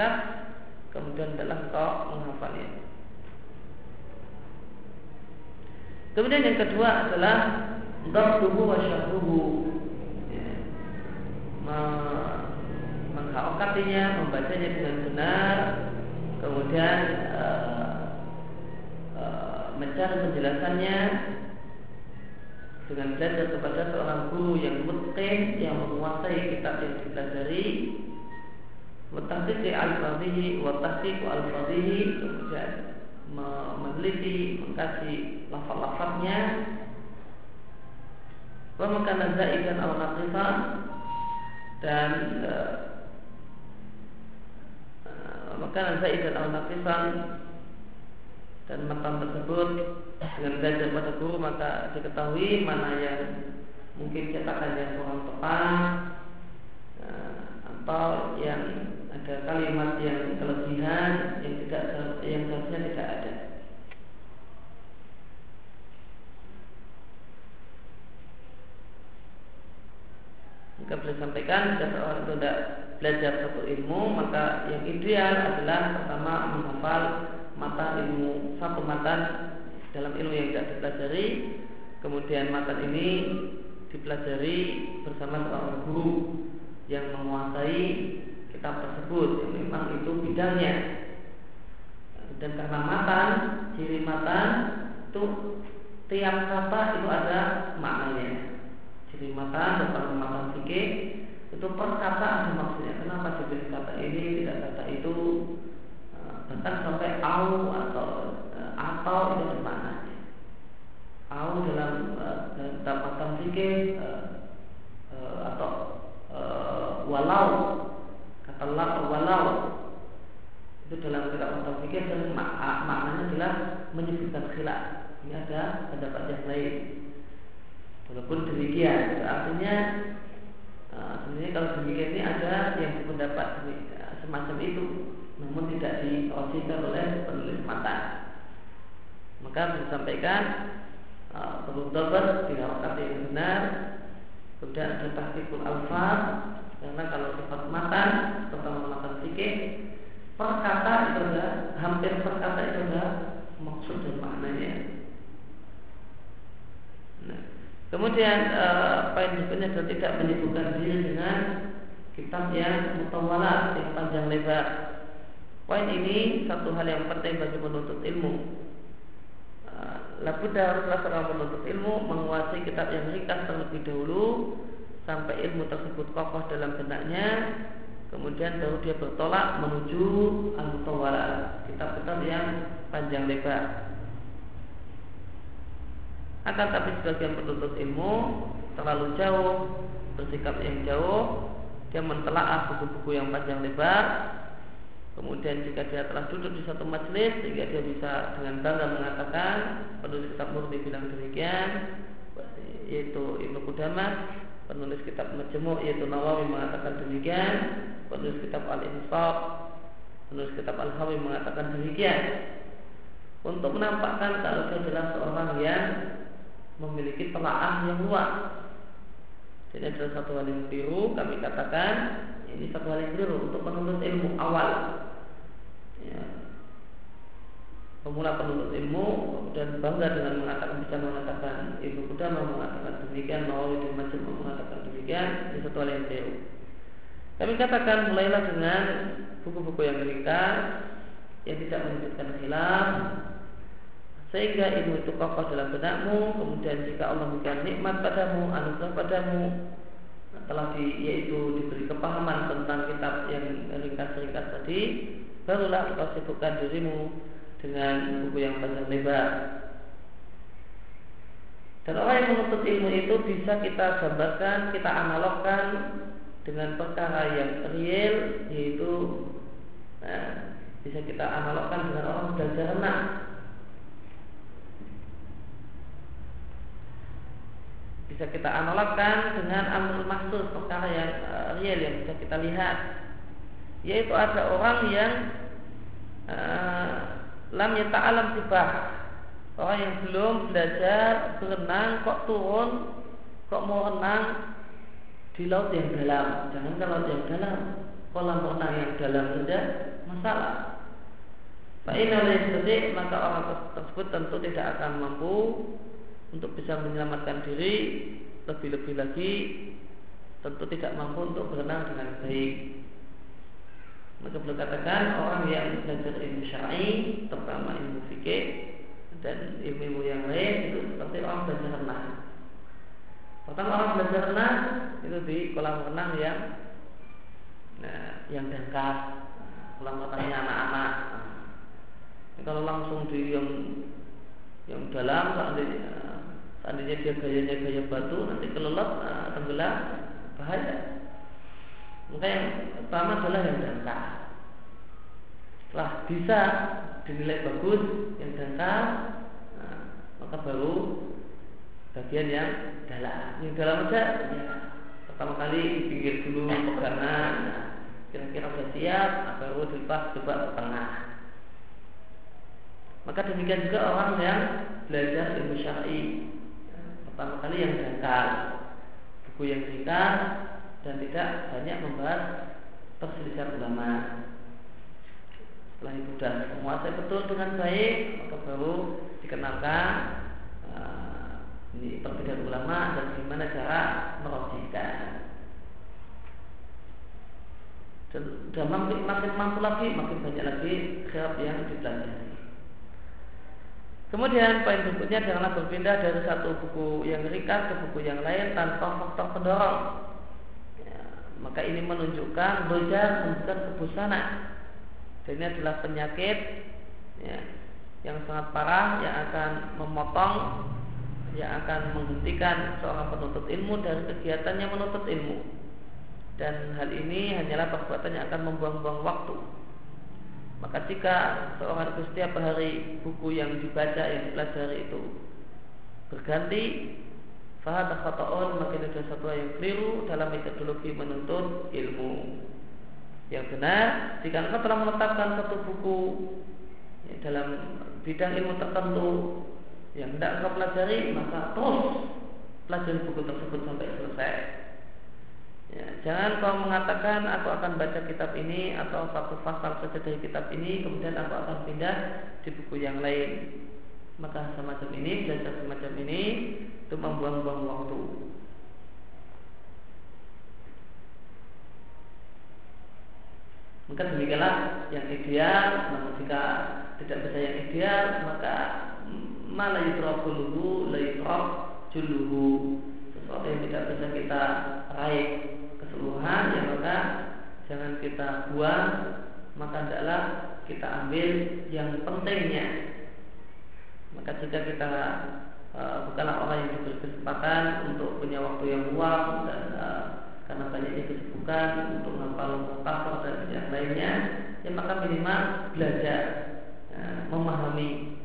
ringkas kemudian adalah engkau menghafalnya. Kemudian yang kedua adalah Dabtuhu wa syahruhu ya. Menghaokatinya, membacanya dengan benar Kemudian uh, uh, Mencari penjelasannya Dengan belajar kepada seorang guru yang mutqin Yang menguasai kitab yang dipelajari Watahsiki al-fadhihi Watahsiku al-fadhihi Kemudian meneliti, mengkaji lafal-lafalnya wa makana zaidan aw naqisan dan uh, makana zaidan aw naqisan dan matan tersebut dengan belajar pada guru maka diketahui mana yang mungkin cetakannya kurang tepat uh, atau yang ada kalimat yang kelebihan yang tidak yang seharusnya tidak ada. Maka boleh sampaikan jika seorang itu tidak belajar satu ilmu maka yang ideal adalah pertama menghafal mata ilmu satu mata dalam ilmu yang tidak dipelajari kemudian mata ini dipelajari bersama seorang guru yang menguasai kitab tersebut yang memang itu bidangnya. Dan karena matan ciri matan itu tiap kata itu ada maknanya. Ciri matan dan matan fikih itu per kata ada maksudnya. Kenapa diberi kata ini tidak kata itu eh, bahkan sampai au atau eh, atau itu ada maknanya. Au dalam dalam matan fikih atau walau talak walau itu dalam kitab mata fikir dan mak maknanya adalah menyebutkan khilaf. Ini ada pendapat yang lain. Walaupun demikian, artinya sebenarnya kalau demikian ini ada yang berpendapat semacam itu, namun tidak diosikan oleh penulis mata. Maka disampaikan uh, perlu dapat kata yang benar, kemudian ada tahqiqul alfaz karena kalau sifat matan terutama matan fikih per kata itu ada hampir per kata itu ada maksud dan maknanya. Nah, kemudian uh, poin berikutnya adalah tidak menyibukkan diri dengan kitab yang mutawala yang panjang lebar. Poin ini satu hal yang penting bagi penuntut ilmu. Uh, Labuda haruslah seorang penuntut ilmu menguasai kitab yang ringkas terlebih dahulu sampai ilmu tersebut kokoh dalam benaknya kemudian baru dia bertolak menuju al-mutawala kitab-kitab yang panjang lebar. Akan tapi sebagian penuntut ilmu terlalu jauh bersikap yang jauh dia mentelaah buku-buku yang panjang lebar. Kemudian jika dia telah duduk di satu majelis sehingga dia bisa dengan bangga mengatakan penulis kitab murni bilang demikian yaitu Ibnu Qudamah penulis kitab Majmu' yaitu Nawawi mengatakan demikian, penulis kitab Al-Insaf, penulis kitab Al-Hawi mengatakan demikian. Untuk menampakkan kalau dia adalah seorang yang memiliki telaah yang luas. Jadi adalah satu hal yang kami katakan ini satu hal yang biru untuk menuntut ilmu awal. Ya, pemula penuntut ilmu dan bangga dengan mengatakan bisa mengatakan ibu Qudamah mengatakan demikian Nawawi dan Majid mengatakan demikian di satu hal yang jauh. Kami katakan mulailah dengan buku-buku yang ringkas yang tidak menyebutkan khilaf sehingga ilmu itu kokoh dalam benakmu kemudian jika Allah memberikan nikmat padamu anugerah padamu telah di, yaitu diberi kepahaman tentang kitab yang ringkas-ringkas tadi barulah engkau sibukkan dirimu dengan buku yang panjang lebar. Dan orang yang menuntut ilmu itu bisa kita gambarkan, kita analogkan dengan perkara yang real, yaitu nah, bisa kita analogkan dengan orang belajar renang. Bisa kita analogkan dengan amal maksud perkara yang uh, real yang bisa kita lihat, yaitu ada orang yang uh, lam alam sibah orang yang belum belajar berenang kok turun kok mau renang di laut yang dalam. Jangan ke laut yang dalam, kolam renang yang dalam saja masalah. Pak oleh seperti maka orang tersebut tentu tidak akan mampu untuk bisa menyelamatkan diri lebih-lebih lagi tentu tidak mampu untuk berenang dengan baik. Maka boleh katakan orang yang belajar ilmu syar'i, terutama ilmu fikih dan ilmu-ilmu yang lain itu seperti orang belajar renang. Pertama orang belajar renang itu di kolam renang yang nah, yang dangkal, kolam renangnya anak-anak. Nah, kalau langsung di yang yang dalam seandainya seandainya dia gayanya gaya batu nanti kelelep nah, tenggelam bahaya. Maka yang pertama adalah yang dangkal. Setelah bisa dinilai bagus yang dangkal, nah, maka baru bagian yang dalam. Yang dalam aja ya, pertama kali pinggir dulu pegangan, nah, kira-kira sudah siap, nah, baru dilepas coba ke tengah. Maka demikian juga orang yang belajar ilmu syar'i. Pertama kali yang dangkal, buku yang singkat dan tidak banyak membahas perselisihan ulama. Setelah itu sudah menguasai betul dengan baik, maka baru dikenalkan uh, ini perbedaan ulama dan bagaimana cara merojihkan. Dan, dan makin, makin mampu lagi, makin banyak lagi khilaf yang dipelajari. Kemudian poin berikutnya janganlah berpindah dari satu buku yang ringkas ke buku yang lain tanpa faktor pendorong maka ini menunjukkan doja menunjukkan kebosanan. Dan ini adalah penyakit ya, yang sangat parah yang akan memotong yang akan menghentikan seorang penuntut ilmu dari kegiatannya menuntut ilmu. Dan hal ini hanyalah perbuatan yang akan membuang-buang waktu. Maka jika seorang itu setiap hari buku yang dibaca yang dipelajari itu berganti Fahad khata'un makin ada satu yang keliru dalam metodologi menuntut ilmu. Yang benar, jika engkau telah menetapkan satu buku ya, dalam bidang ilmu tertentu yang tidak engkau pelajari, maka terus pelajari buku tersebut sampai selesai. Ya, jangan kau mengatakan aku akan baca kitab ini atau satu pasal saja dari kitab ini, kemudian aku akan pindah di buku yang lain. Maka semacam ini, belajar semacam ini itu membuang-buang waktu. Maka demikianlah yang ideal, maka jika tidak bisa yang ideal, maka malah yutrafuluhu la yutraf juluhu sesuatu yang tidak bisa kita raih keseluruhan ya maka jangan kita buang maka adalah kita ambil yang pentingnya maka jika kita Eh, bukanlah orang yang diberi kesempatan untuk punya waktu yang luang dan uh, karena banyaknya kesibukan untuk menghafal mukafar dan yang lainnya, ya maka minimal belajar uh, memahami.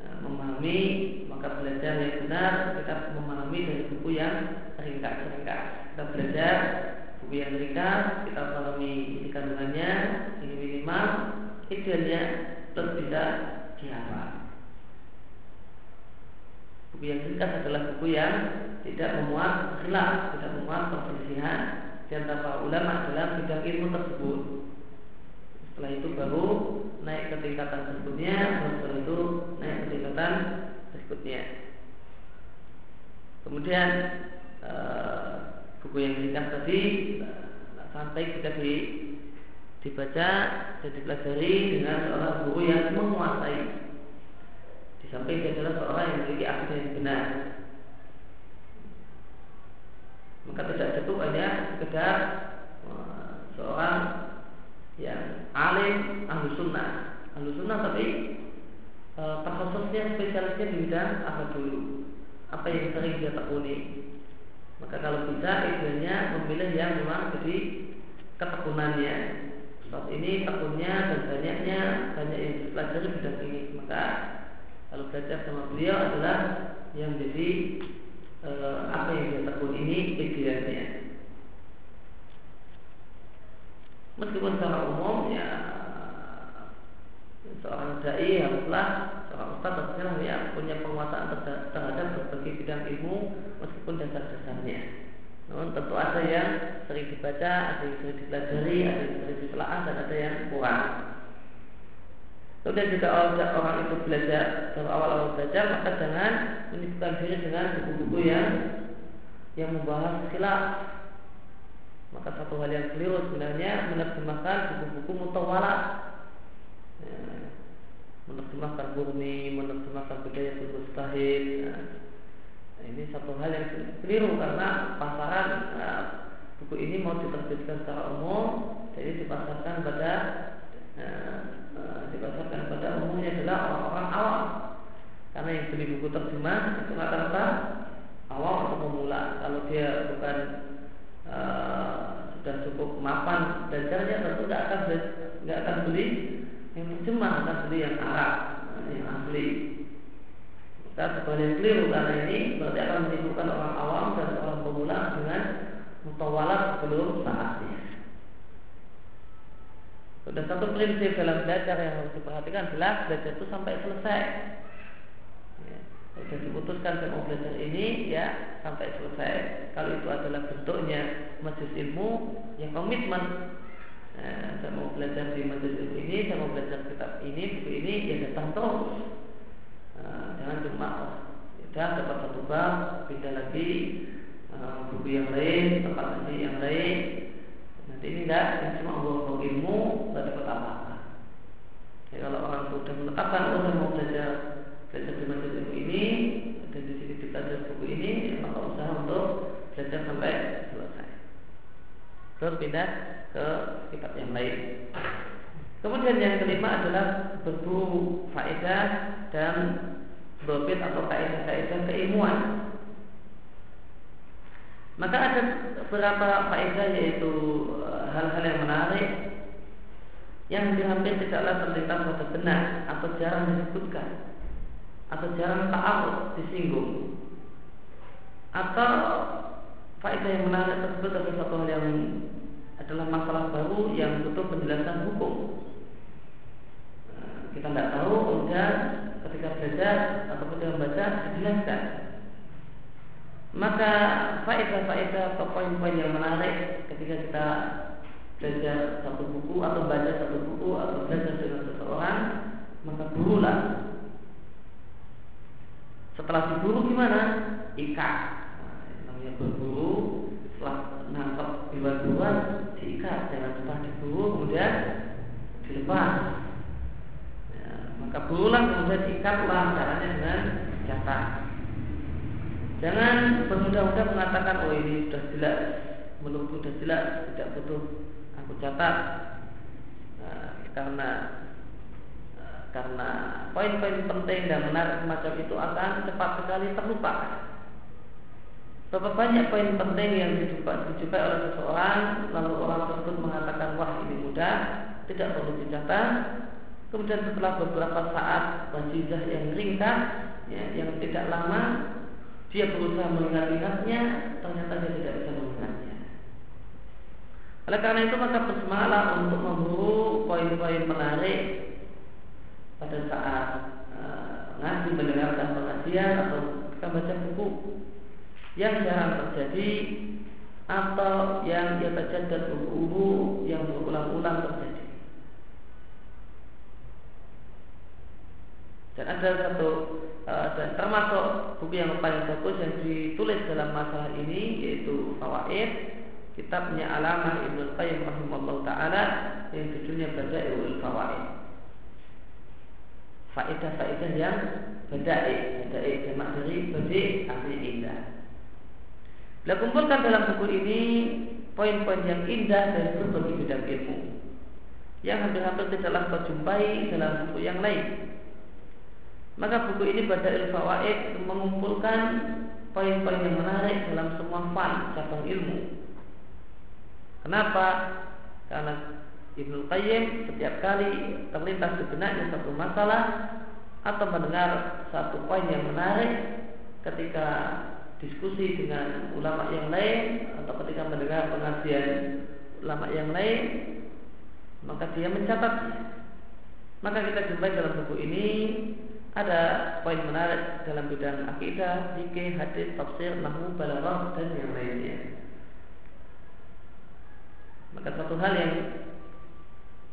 Uh, memahami maka belajar yang benar kita memahami dari buku yang ringkas-ringkas kita belajar buku yang ringkas kita memahami isi kandungannya ini minimal idealnya terus bisa dihafal Buku yang ringkas adalah buku yang tidak memuat khilaf, tidak memuat perselisihan di antara ulama dalam bidang ilmu tersebut. Setelah itu baru naik ke tingkatan berikutnya, setelah itu naik ke tingkatan berikutnya. Kemudian uh, buku yang ringkas tadi uh, sampai kita di, dibaca dan dipelajari dengan seorang guru yang menguasai samping dia adalah seorang yang memiliki akidah yang benar. Maka tidak cukup hanya sekedar uh, seorang yang alim ahlu sunnah, ahlu sunnah tapi uh, takhususnya spesialisnya di bidang apa dulu, apa yang sering dia tekuni. Maka kalau bisa idealnya memilih yang memang jadi ketekunannya. Saat ini tekunnya dan banyaknya banyak yang dipelajari bidang ini, maka kalau belajar sama beliau adalah yang jadi e, apa yang dia tekun ini idealnya. Meskipun secara umum ya seorang dai haruslah seorang ustaz haruslah yang punya penguasaan terhadap berbagai bidang ilmu meskipun dasar-dasarnya. Namun tentu ada yang sering dibaca, ada yang sering dipelajari, ada yang sering ditelaah dan ada yang kurang. Kemudian jika orang itu belajar dari awal-awal belajar, maka jangan menyibukkan diri dengan buku-buku yang yang membahas khilaf. Maka satu hal yang keliru sebenarnya menerjemahkan buku-buku mutawalat. Ya, menerjemahkan burmi, menerjemahkan budaya mustahid. Ya, ini satu hal yang keliru karena pasaran nah, buku ini mau diterbitkan secara umum, jadi dipasarkan pada nah, dipasarkan pada umumnya adalah orang-orang awam. Karena yang beli buku terjemah itu rata-rata awam atau pemula. Kalau dia bukan uh, sudah cukup mapan belajarnya tentu tidak akan nggak akan beli yang terjemah akan beli yang Arab yang asli kita sebagai yang keliru karena ini berarti akan menimbulkan orang awam dan orang pemula dengan mutawalat sebelum saatnya. Sudah satu prinsip dalam belajar yang harus diperhatikan adalah belajar itu sampai selesai. Ya, sudah diputuskan saya mau belajar ini ya sampai selesai. Kalau itu adalah bentuknya majelis ilmu yang komitmen. Nah, saya mau belajar di majelis ilmu ini, saya mau belajar kitab ini, buku ini, ya datang terus Nah, jangan cuma oh, sudah dapat satu bab pindah lagi uh, buku yang lain tempat lagi yang lain ini enggak yang cuma ilmu nggak dapat apa-apa. Ya, kalau orang sudah menetapkan oh saya mau belajar belajar di masjid ilmu ini dan di sini belajar buku ini ya, maka usaha untuk belajar sampai selesai. Terus pindah ke kitab yang lain. Kemudian yang kelima adalah berburu faedah dan berbit atau kaidah-kaidah keilmuan. Maka ada beberapa faedah yaitu eh, hal-hal yang menarik yang hampir tidaklah terlintas pada benar atau jarang disebutkan atau jarang ta'aruf disinggung. Atau faedah yang menarik tersebut adalah satu hal yang adalah masalah baru yang butuh penjelasan hukum. Kita tidak tahu kemudian ketika belajar atau ketika membaca dijelaskan maka faedah-faedah atau poin-poin yang menarik ketika kita belajar satu buku atau baca satu buku atau belajar dengan seseorang maka burulah setelah diburu gimana? Ikat nah, namanya berburu setelah nangkep hewan-hewan diikat jangan setelah diburu kemudian dilepas. Maka berulang kemudian ikatlah caranya dengan catat. Jangan bermudah-mudah mengatakan oh ini sudah jelas, menurutku sudah jelas, tidak butuh aku catat. Nah, karena karena poin-poin penting dan menarik semacam itu akan cepat sekali terlupa. Berapa banyak poin penting yang dijumpai oleh seseorang Lalu orang tersebut mengatakan Wah ini mudah Tidak perlu dicatat Kemudian setelah beberapa saat wajizah yang ringkas, ya, yang tidak lama, dia berusaha mengingat-ingatnya, ternyata dia tidak bisa mengingatnya. Oleh karena itu maka bersemangatlah untuk memburu poin-poin menarik pada saat uh, ngaji mendengarkan pengajian atau kita baca buku yang jarang terjadi atau yang dia baca dan buku-buku yang berulang-ulang terjadi. Dan ada satu uh, dan termasuk buku yang paling bagus yang ditulis dalam masalah ini yaitu Fawaid kitabnya Alamah Ibnu Qayyim rahimahullah taala yang judulnya Bada'iul Fawaid. Faedah-faedah yang badai, badai jamak dari badi artinya indah. Bila kumpulkan dalam buku ini poin-poin yang indah dari berbagai bidang ilmu yang hampir-hampir tidaklah terjumpai dalam buku yang lain. Maka buku ini Badail Fawaid mengumpulkan poin-poin yang menarik dalam semua fan cabang ilmu. Kenapa? Karena Ibnu Qayyim setiap kali terlintas di benaknya satu masalah atau mendengar satu poin yang menarik ketika diskusi dengan ulama yang lain atau ketika mendengar pengajian ulama yang lain maka dia mencatatnya. Maka kita jumpai dalam buku ini ada poin menarik dalam bidang akidah, fikih, hadis, tafsir, nahu, balaghah dan yang lainnya. Maka satu hal yang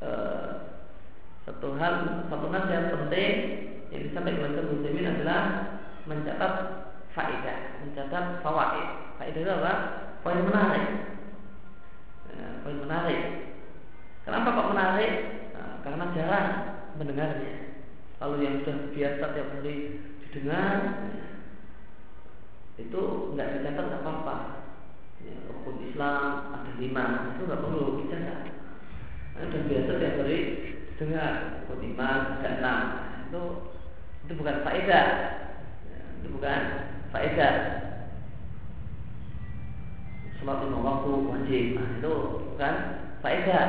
uh, satu hal satu hal yang penting yang disampaikan oleh Muslimin adalah mencatat faedah, mencatat fawaid. Faedah itu apa? Poin menarik. Ya, poin menarik. Kenapa kok menarik? Nah, karena jarang mendengarnya. Lalu yang sudah biasa tiap hari didengar, itu nggak dicatat nggak apa-apa. Ya, rukun Islam ada lima, itu nggak perlu dicatat. Nah, sudah biasa tiap hari dengar rukun iman ada enam. Itu itu bukan faedah. Ya, itu bukan faedah. Sholat lima waktu wajib. Nah, itu bukan faedah.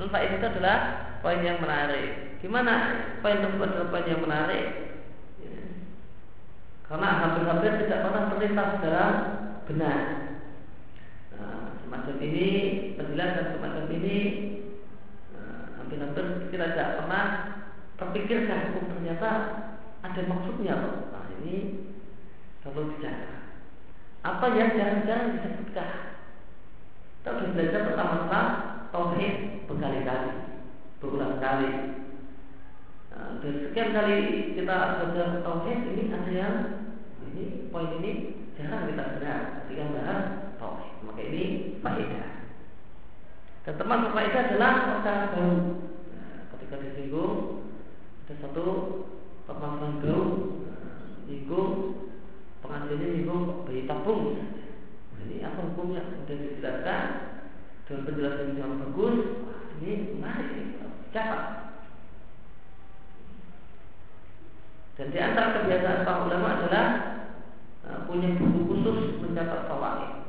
Non faedah itu adalah poin yang menarik. Gimana poin poin yang menarik? Ya. Karena hampir-hampir tidak pernah terlintas dalam benar. Nah, semacam ini penjelasan semacam ini nah, hampir-hampir kita tidak pernah terpikirkan oh, ternyata ada maksudnya loh. Nah, ini kalau bicara apa yang jarang-jarang disebutkan. Kita belajar pertama-tama tauhid berkali-kali, berulang kali. Nah, dan sekian kali kita belajar tauhid ini ada yang ini poin ini jarang kita dengar ketika bahas tauhid. Maka ini faedah. Dan termasuk faedah adalah perkara baru. Nah, ketika disinggung ada satu permasalahan baru, nah, nyinggung pengajiannya nyinggung bayi tabung Ini apa hukumnya? Kemudian dijelaskan dengan penjelasan yang bagus. Ini menarik, catat. Dan di antara kebiasaan para ulama adalah uh, punya buku khusus mencatat fawaid.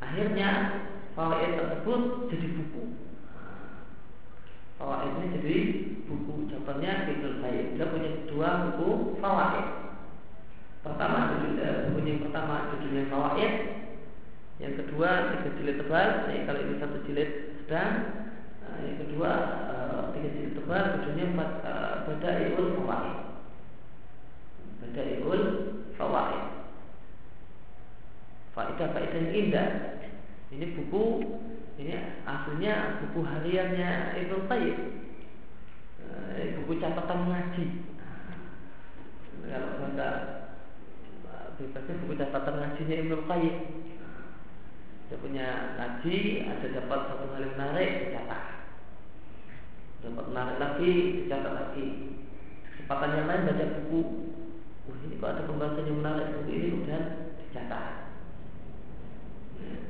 Akhirnya fawaid tersebut jadi buku. Fawaid ini jadi buku contohnya Ibnu Qayyim. Dia punya dua buku fawaid. Pertama buku yang pertama judulnya fawaid. Yang kedua tiga jilid tebal. Nah, kalau ini satu jilid sedang. Nah, yang kedua tiga jilid tebal judulnya uh, Badaiul Fawaid. Badaiul Fawaid. Faidah-faidah yang indah. Ini buku ini aslinya buku hariannya Ibnu Qayyim. Eh, buku catatan ngaji. Nah, kalau bahasa bebasnya buku catatan ngajinya Ibnu Qayyim. Dia punya ngaji, ada dapat satu hal yang menarik, dicatat. Dapat menarik lagi, dicatat lagi. Kesempatan yang lain baca buku. Wah ini kok ada pembahasan yang menarik buku ini kemudian dicatat.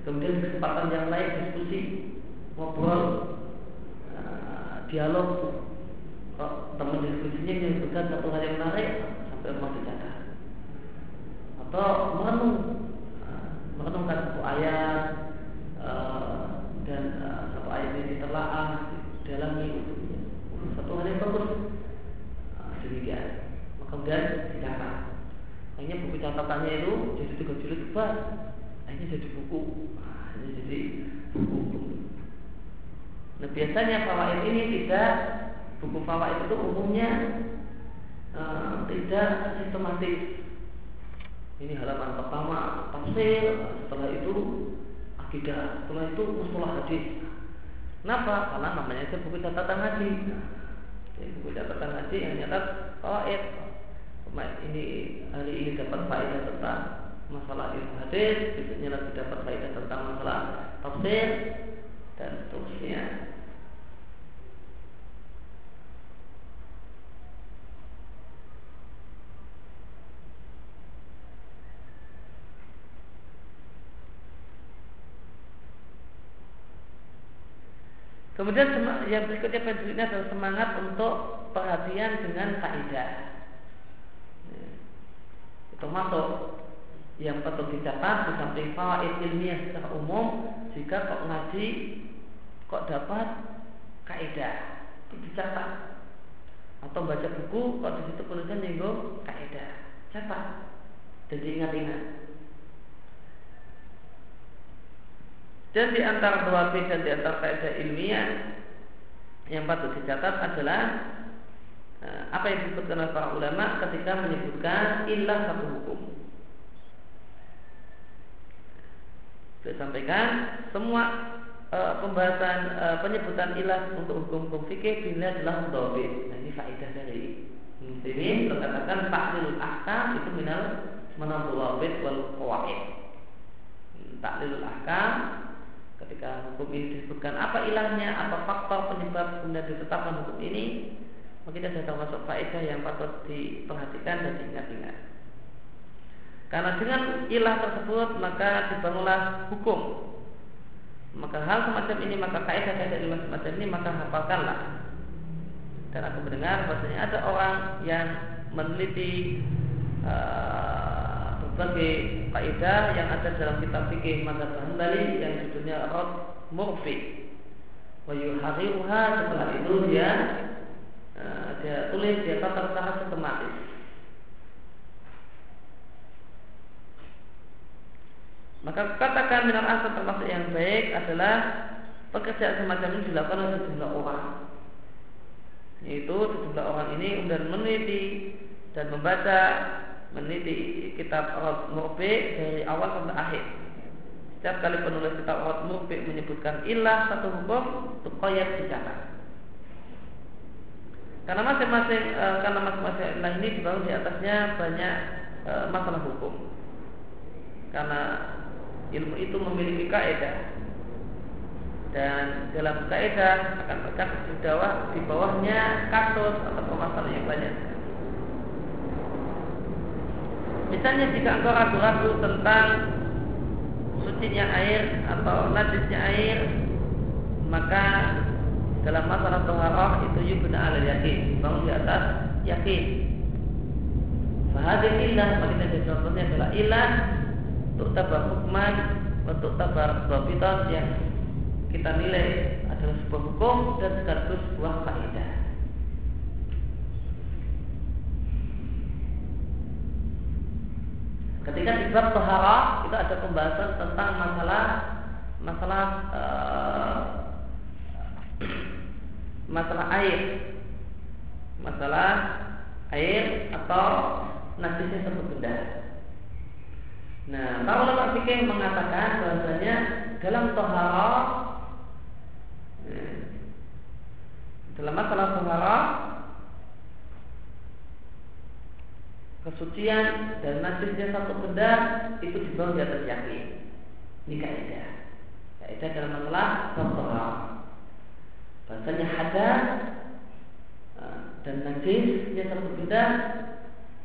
Kemudian kesempatan yang lain diskusi, ngobrol, uh, dialog. Kok teman diskusinya menyebutkan satu hal yang menarik sampai rumah dicatat. Atau merenung, uh, merenungkan satu ayat uh, dan satu ayat ini ditelaah, dalami hal yang bagus. Uh, demikian. Maka kemudian dicatat. Akhirnya buku catatannya itu jadi tiga jilid tebal akhirnya jadi buku. Akhirnya jadi buku. Nah biasanya fawaid ini tidak buku fawaid itu umumnya uh, tidak sistematis. Ini halaman pertama tafsir setelah itu akidah setelah itu mustalah hadis. Kenapa? Karena namanya itu buku catatan haji buku catatan haji yang nyatat fawaid ini hari ini dapat faedah tentang masalah ilmu hadis, besoknya lagi dapat faedah tentang masalah tafsir dan seterusnya. Kemudian yang berikutnya berikutnya adalah semangat untuk perhatian dengan kaidah. Itu masuk. Yang patut dicatat di samping fawaid ilmiah secara umum jika kok ngaji kok dapat kaidah. Dicatat. Atau baca buku kok di situ tulisan nyinggung kaidah. Catat. Jadi ingat-ingat dan di antara dua dan di antara kaidah ilmiah yang patut dicatat adalah eh, apa yang disebutkan oleh para ulama ketika menyebutkan ilah satu hukum Saya sampaikan semua e, pembahasan e, penyebutan ilah untuk hukum-hukum fikih bila adalah mudawid. Nah ini faedah dari ini terkatakan taklilul ahkam itu minal menambuwabid wal qawaid. Taklilul ahkam ketika hukum ini disebutkan apa ilahnya, apa faktor penyebab kemudian ditetapkan hukum ini, maka kita sudah termasuk faedah yang patut diperhatikan dan diingat-ingat. Karena dengan ilah tersebut maka dibangunlah hukum. Maka hal semacam ini maka kaidah-kaidah ilah semacam ini maka hafalkanlah. Dan aku mendengar bahwasanya ada orang yang meneliti uh, berbagai kaidah yang ada dalam kitab fikih mazhab Hambali yang judulnya Rod Murfi. Wa yuhariruha setelah itu dia uh, dia tulis dia tata secara sistematis Maka katakan minal asal termasuk yang baik adalah pekerjaan semacam ini dilakukan oleh sejumlah orang. Yaitu sejumlah orang ini kemudian meneliti dan membaca meneliti kitab Arab Murbi dari awal sampai akhir. Setiap kali penulis kitab Arab Murbi menyebutkan ilah satu hukum, itu koyak dicatat. Karena masing-masing e, karena masing-masing ilah ini dibangun di atasnya banyak e, masalah hukum. Karena ilmu itu memiliki kaidah dan dalam kaidah akan bawah di bawahnya kasus atau permasalahan yang banyak. Misalnya jika engkau ragu-ragu tentang sucinya air atau najisnya air, maka dalam masalah toharoh itu yubna ala yakin, bangun di atas yakin. Fahadir ilah, makanya contohnya adalah ilah untuk tabar hukman untuk tabar babitan yang kita nilai adalah sebuah hukum dan sekaligus sebuah kaidah. Ketika di bab tohara itu ada pembahasan tentang masalah masalah uh, masalah air, masalah air atau najisnya satu benda. Nah, para ulama fikih mengatakan bahwasanya dalam tohara eh, dalam masalah tohara kesucian dan najisnya satu benda itu dibawa di atas yakin. Ini kaidah. Kaidah dalam masalah tohara. Bahasanya ada eh, dan najisnya satu benda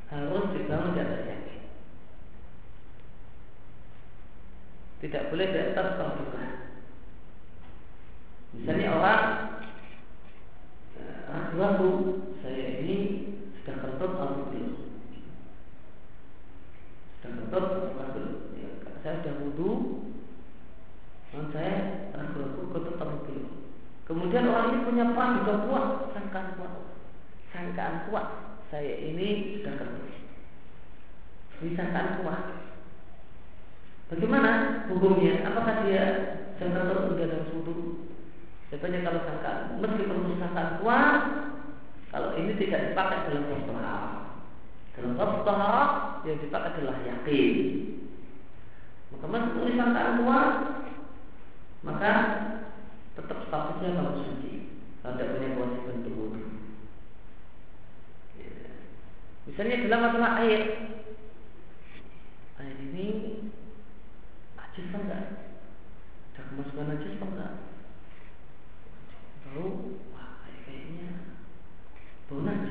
harus dibangun di atas yakin. tidak boleh di atas terbuka. Misalnya orang eh, saya ini sudah kentut atau belum? Belum? Ya, saya sudah wudhu, dan saya ragu-ragu atau belum? Kemudian orang ini punya juga kuat, sangkaan kuat, sangkaan kuat. Saya ini sudah kentut. Ini sangkaan kuat. Bagaimana hukumnya? Apakah dia jangan terus sudah dalam sudu? Sebenarnya kalau sangka meskipun sangka kuat, kalau ini tidak dipakai dalam mustahar. Dalam mustahar yang dipakai adalah yakin. Maka meskipun sangkaan kuat, maka tetap statusnya kamu suci. Tidak punya kewajiban untuk wudhu. Ya. Misalnya dalam masalah air, air ini najis apa enggak? Ada kemasukan najis apa enggak? Bau, wah kayaknya bau najis.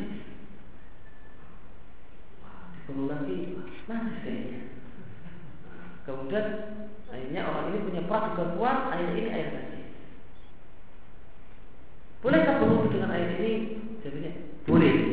Lagi, wah, najis kayaknya. Kemudian akhirnya orang ini punya praduga kuat, air ini air najis. Bolehkah berwudu dengan air ini? Jadinya boleh.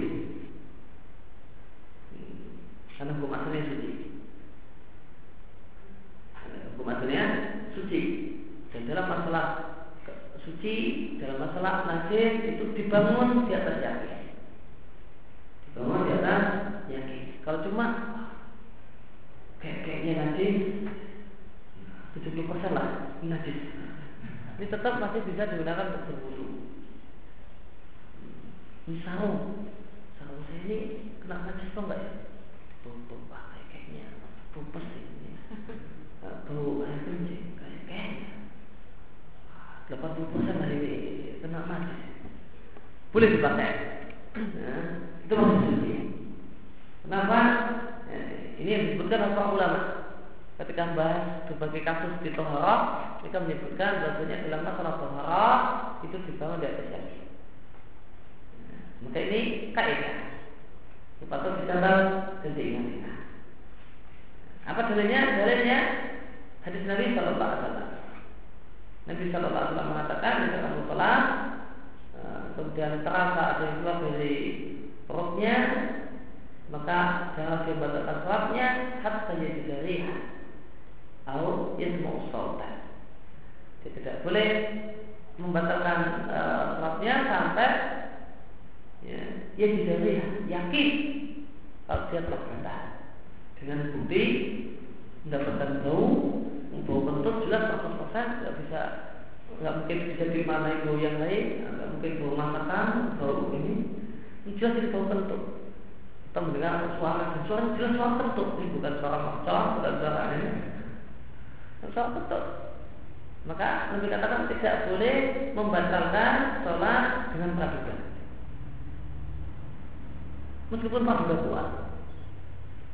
Meskipun praduga kuat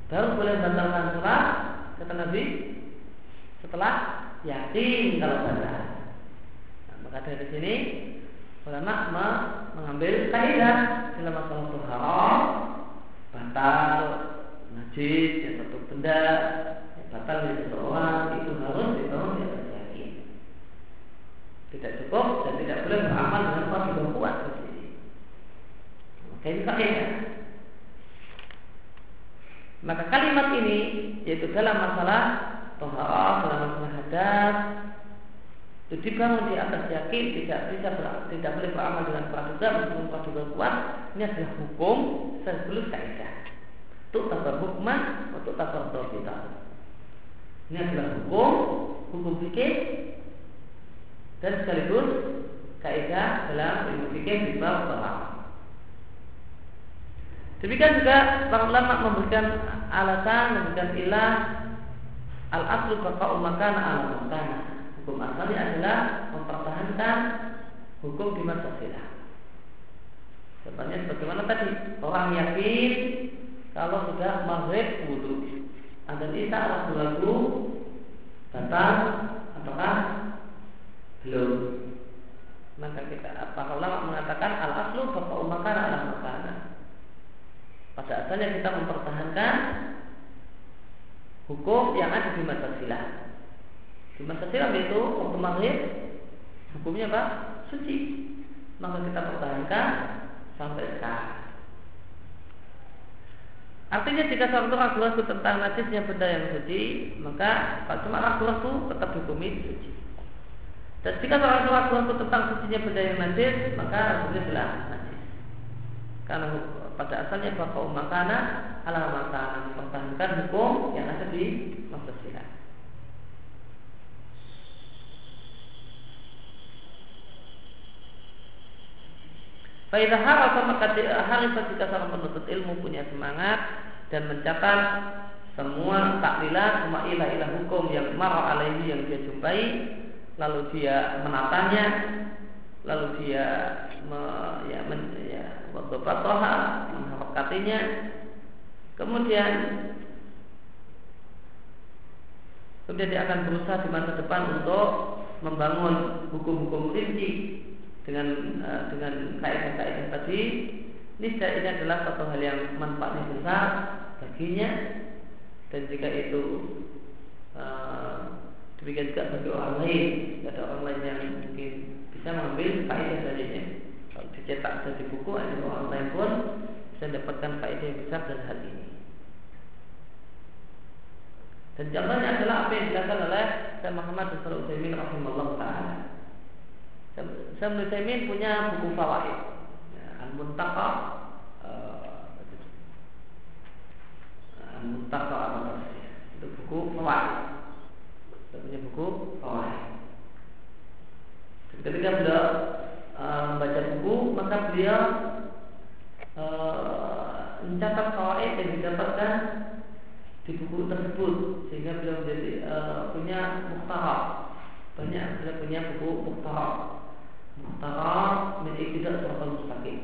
baru boleh membatalkan sholat kata Nabi setelah yakin kalau batal. Nah, maka dari sini ulama mengambil kaidah dalam masalah tuharah batal najis ya satu benda batal dari seseorang itu harus dibangun di atas yakin. Tidak cukup dan tidak boleh beramal dengan yang kuat di sini. Maka ini kaidah. Maka kalimat ini yaitu dalam masalah toharah dalam masalah hadas itu dibangun di atas yakin tidak bisa tidak boleh beramal dengan praduga meskipun praduga kuat ini adalah hukum sebelum kaidah. Untuk tabar hukman untuk tabar kita ini adalah hukum hukum fikih dan sekaligus kaidah dalam ilmu fikih di bab Demikian juga para ulama memberikan alasan, memberikan ilah al aslu baqa'u makana ala makana. Hukum asalnya adalah mempertahankan hukum di masa silam. Contohnya sebagaimana tadi orang yakin kalau sudah maghrib wudhu ada isa ragu-ragu batal apakah belum maka kita para ulama mengatakan al aslu baqa'u makana ala makana pada asalnya kita mempertahankan hukum yang ada di masa silam. Di masa silam itu waktu maghrib hukumnya apa? Suci. Maka kita pertahankan sampai sekarang. Artinya jika seorang ragu-ragu tentang najisnya benda yang suci, maka kalau cuma ragu-ragu tetap dihukumi suci. Dan jika seorang ragu-ragu tentang sucinya benda yang najis, maka hukumnya adalah najis. Karena pada asalnya bahwa makana ala makanan mempertahankan hukum yang ada di masa silam. Faidah harap maka harif jika seorang penuntut ilmu punya semangat dan mencatat semua taklilat, semua ilah-ilah hukum yang marah alaihi yang dia jumpai, lalu dia menatanya, lalu dia me, ya, men, ya, waktu patoha menghafalkannya kemudian kemudian dia akan berusaha di masa depan untuk membangun hukum-hukum rinci dengan uh, dengan kaidah-kaidah tadi. Niscaya ini adalah satu hal yang manfaatnya besar baginya. Dan jika itu uh, demikian juga bagi orang lain. Ada orang lain yang mungkin bisa mengambil kaidah darinya dicetak jadi buku ada orang lain pun bisa dapatkan faedah yang besar dari hal ini. Dan contohnya adalah apa yang dilakukan oleh Syekh Muhammad bin Shalih Utsaimin rahimahullah taala. Syekh Utsaimin punya buku fawaid. Ya, Al-Muntaqa uh, Al-Muntaqa apa Itu buku fawaid. Dia punya buku fawaid. Ketika beliau Eh, membaca buku maka beliau uh, mencatat kawaid yang didapatkan di buku tersebut sehingga beliau menjadi uh, punya muhtarak banyak beliau punya buku Mukhtar Mukhtar min tidak Suratul Mustaqim.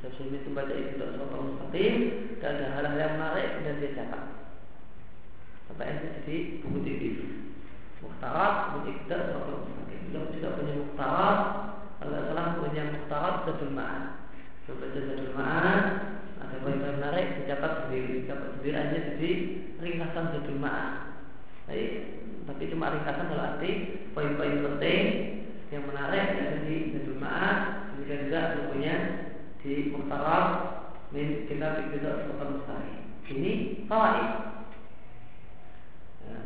Saya itu baca tidak Suratul Mustaqim Dan ada hal-hal yang menarik dan dia catat. Sampai ini jadi buku TV Mukhtar min tidak Suratul Mustaqim. Beliau juga punya Mukhtar punya Mukhtar Zadul Beliau baca Zadul Ma'an Ada poin yang menarik dicatat sendiri Dicatat sendiri aja jadi ringkasan Zadul Baik, tapi cuma ringkasan dalam arti poin-poin penting yang menarik ada di Zadul Ma'ad demikian juga bukunya di Muhtarar min kitab Ibnu Sultan Mustari ini fawaid. Ya.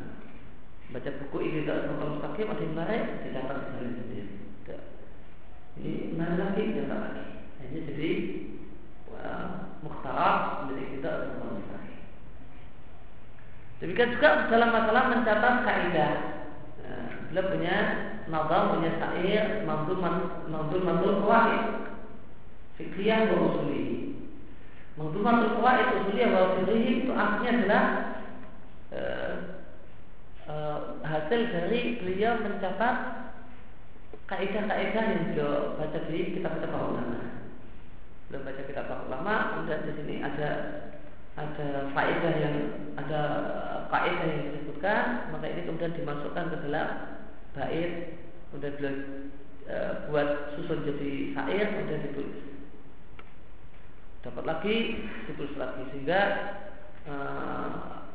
baca buku Ibnu Sultan Mustari ada yang menarik dicatat sendiri sendiri ini menarik lagi dicatat lagi ini jadi Muhtarar dari Ibnu Sultan Mustari demikian juga dalam masalah mencatat kaidah nah, beliau punya Nazam punya syair Mantul Mantul Mantul Fikriyah wa Usuli Mantul Mantul Qawaid Usuliyah wa Usuli itu artinya adalah uh, uh, hasil dari beliau mencatat kaidah-kaidah yang beliau baca di kitab-kitab para ulama. Beliau baca kitab para ulama, kemudian di sini ada ada faedah yang ada kaidah yang disebutkan, maka ini kemudian dimasukkan ke dalam bait kemudian beliau e, buat susun jadi syair kemudian ditulis dapat lagi ditulis lagi sehingga e,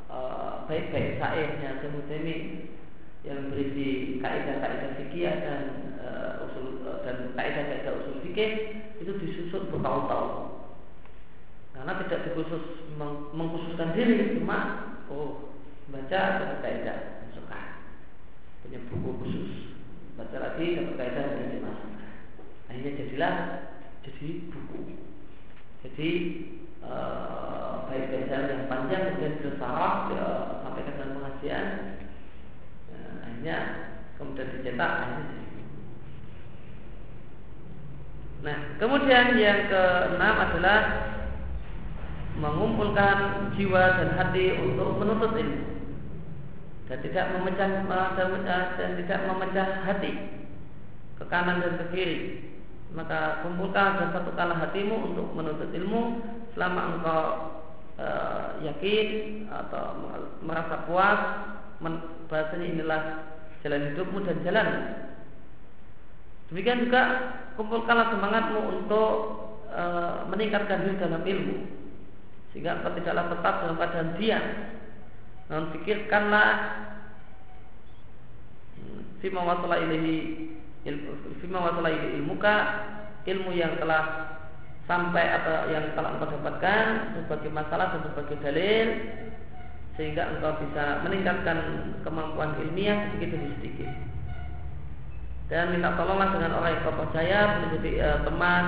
e, baik-baik syairnya Mutemi yang berisi kaidah-kaidah fikih dan e, usul dan kaidah-kaidah usul fikih itu disusun bertahun-tahun. Karena tidak dikhusus meng, mengkhususkan diri cuma oh baca ada kaidah suka punya buku khusus. Baca lagi dapat kaidah dan dimasukkan. Akhirnya jadilah jadi buku. Jadi uh, baik bacaan yang panjang kemudian bersaraf ya, sampai ke dalam pengajian akhirnya kemudian dicetak akhirnya jadi Nah, kemudian yang keenam adalah mengumpulkan jiwa dan hati untuk menuntut ilmu. Dan tidak memecah dan, tidak memecah hati. Ke kanan dan ke kiri. Maka kumpulkan satukanlah hatimu untuk menuntut ilmu. Selama engkau e, yakin atau merasa puas bahasanya inilah jalan hidupmu dan jalan. Demikian juga kumpulkanlah semangatmu untuk e, meningkatkan diri dalam ilmu. Sehingga engkau tidaklah tetap dalam keadaan diam. Namun pikirkanlah Fima wasala ilahi Fima wasala ilmuka Ilmu yang telah Sampai atau yang telah engkau dapatkan Sebagai masalah dan sebagai dalil Sehingga engkau bisa meningkatkan Kemampuan ilmiah sedikit demi sedikit. Dan minta tolonglah dengan orang yang kau percaya Menjadi uh, teman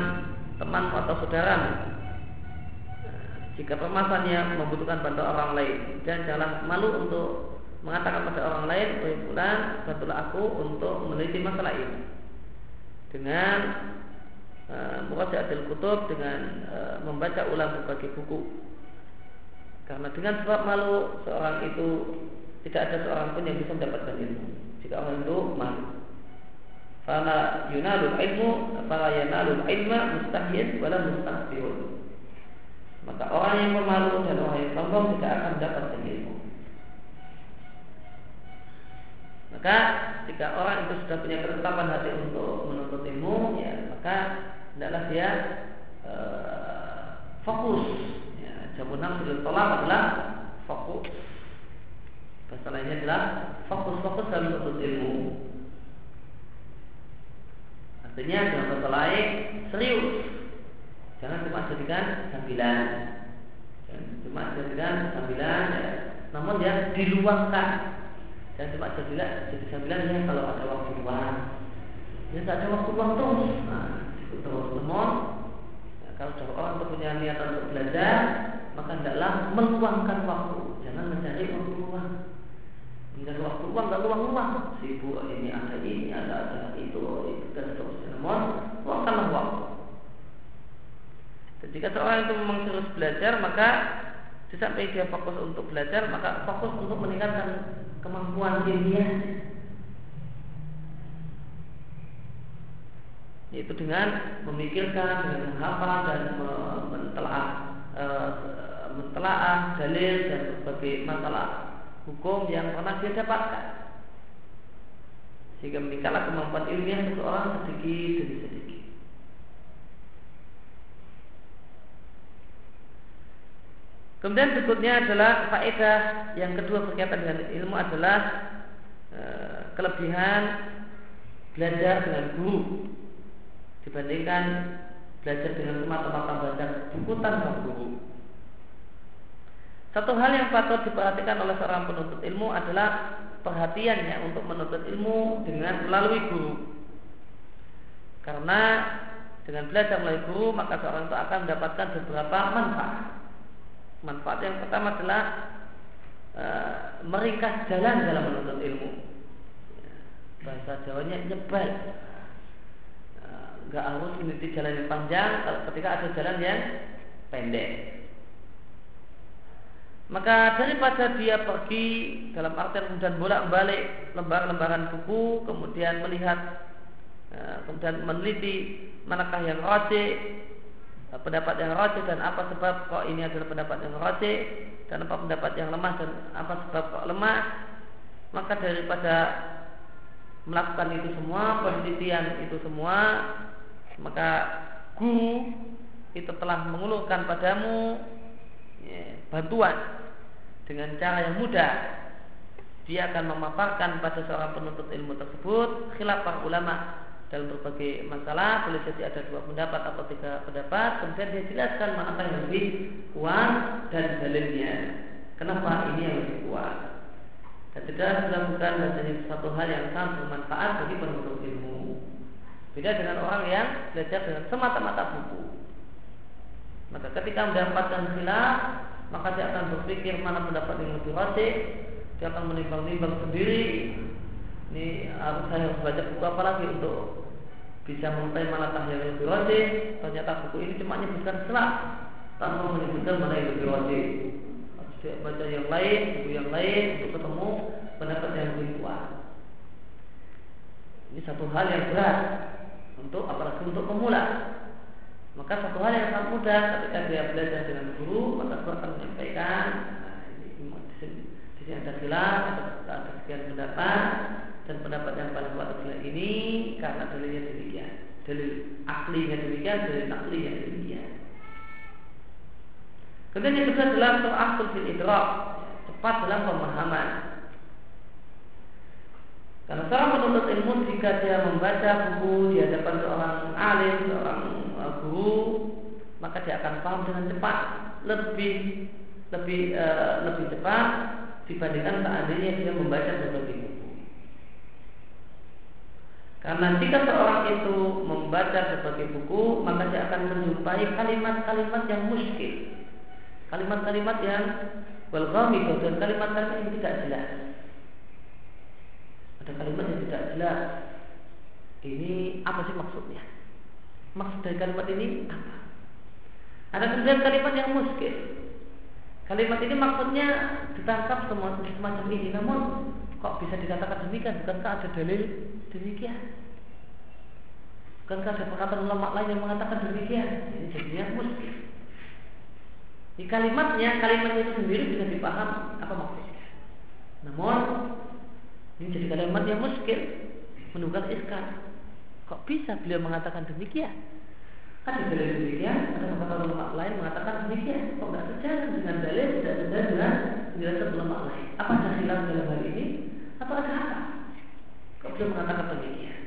Temanmu atau saudaramu jika permasalahannya membutuhkan bantuan orang lain dan jangan malu untuk mengatakan pada orang lain, oh bulan bantulah aku untuk meneliti masalah ini. Dengan uh, adil kutub dengan uh, membaca ulang berbagai buku. Karena dengan sebab malu seorang itu tidak ada seorang pun yang bisa mendapatkan ilmu. Jika orang itu malu. Fala yunalul ilmu, fala yanalul ilma mustahyin wala mustahbihun. Maka orang yang pemalu dan orang yang sombong tidak akan mendapatkan ilmu. Maka jika orang itu sudah punya ketetapan hati untuk menuntut ilmu, ya maka hendaklah dia e, fokus. Jamu nafsul tolak adalah fokus. Bahasa lainnya adalah fokus-fokus dalam menuntut ilmu. Artinya dalam bahasa lain serius Jangan cuma jadikan sambilan. Jangan cuma jadikan sambilan, ya. namun ya diluangkan. Jangan cuma jadilah jadi sambilan ya kalau ada waktu luang. Ya tak ada waktu luang terus. Nah, terus namun ya, kalau ada orang punya niat untuk belajar, maka hendaklah meluangkan waktu. Jangan mencari waktu luang. Mencari waktu luang, nggak luang-luang. Sibuk ini ada ini, ada ada itu, itu dan seterusnya. Namun luangkanlah waktu. Jika seorang itu memang terus belajar, maka di dia fokus untuk belajar, maka fokus untuk meningkatkan kemampuan ilmiah. yaitu dengan memikirkan, dengan menghafal dan mentelaah e, mentelaah dalil dan berbagai masalah hukum yang pernah dia dapatkan sehingga meningkatlah kemampuan ilmiah seseorang sedikit demi sedikit. Kemudian berikutnya adalah faedah yang kedua berkaitan dengan ilmu adalah e, kelebihan belajar dengan guru dibandingkan belajar dengan semata-mata baca buku tanpa guru. Satu hal yang patut diperhatikan oleh seorang penuntut ilmu adalah perhatiannya untuk menuntut ilmu dengan melalui guru. Karena dengan belajar melalui guru maka seorang itu akan mendapatkan beberapa manfaat. Manfaat yang pertama adalah e, meringkas jalan dalam menuntut ilmu. Bahasa Jawanya nyebal nggak harus meniti jalan yang panjang ketika ada jalan yang pendek. Maka daripada dia pergi dalam artian kemudian bolak-balik lembar-lembaran buku, kemudian melihat, eh, kemudian meneliti manakah yang eh, pendapat yang rojek dan apa sebab kok ini adalah pendapat yang rojek dan apa pendapat yang lemah dan apa sebab kok lemah, maka daripada melakukan itu semua, penelitian itu semua, maka guru itu telah mengulurkan padamu ya, bantuan. Dengan cara yang mudah dia akan memaparkan pada seorang penuntut ilmu tersebut khilaf para ulama dalam berbagai masalah. Boleh jadi ada dua pendapat atau tiga pendapat. Kemudian dia jelaskan mana yang lebih kuat dan dalilnya. Kenapa ini yang lebih kuat? Dan tidak dilakukan menjadi satu hal yang sangat bermanfaat bagi penuntut ilmu. Beda dengan orang yang belajar dengan semata-mata buku. Maka ketika mendapatkan khilaf, maka dia akan berpikir mana pendapat yang lebih rajin, dia akan menimbang-nimbang sendiri. Ini harus saya harus baca buku apa lagi untuk bisa mengetahui mana yang lebih rajin. Ternyata buku ini cuma menyebutkan khilaf tanpa menyebutkan mana yang lebih rajin. Harus baca yang lain, buku yang lain untuk ketemu pendapat yang lebih kuat. Ini satu hal yang berat untuk apalagi untuk pemula. Maka satu hal yang sangat mudah ketika dia belajar dengan guru, maka guru akan menyampaikan nah, di sini ada khilaf, ada, sekian pendapat dan pendapat yang paling kuat adalah ini karena dalilnya demikian. Dalil aslinya demikian, dalil naklinya demikian. Kemudian yang kedua adalah soal fil idrak, tepat dalam pemahaman. Karena seorang penuntut ilmu jika dia membaca buku di hadapan seorang alim, seorang guru, maka dia akan paham dengan cepat, lebih lebih uh, lebih cepat dibandingkan seandainya dia membaca berbagai buku. Karena jika seorang itu membaca berbagai buku, maka dia akan menjumpai kalimat-kalimat yang muskil, kalimat-kalimat yang welcome dan kalimat-kalimat yang tidak jelas ada kalimat yang tidak jelas. Ini apa sih maksudnya? Maksud dari kalimat ini apa? Ada kemudian kalimat yang muskil. Kalimat ini maksudnya ditangkap semua semacam ini, namun kok bisa dikatakan demikian? Bukankah ada dalil demikian? Bukankah ada perkataan ulama lain yang mengatakan demikian? Ini jadinya muskil. Di kalimatnya, kalimat itu sendiri bisa dipaham apa maksudnya. Namun ini jadi kalimat yang muskil, menunggang iskal. Kok bisa beliau mengatakan demikian? Di dalil demikian, ada kata ulama lain mengatakan demikian. Kok nggak sejalan dengan dalil, tidak sejalan dengan penjelasan ulama lain? Apa ada khilaf dalam hal ini? Atau ada apa? Kok beliau mengatakan demikian?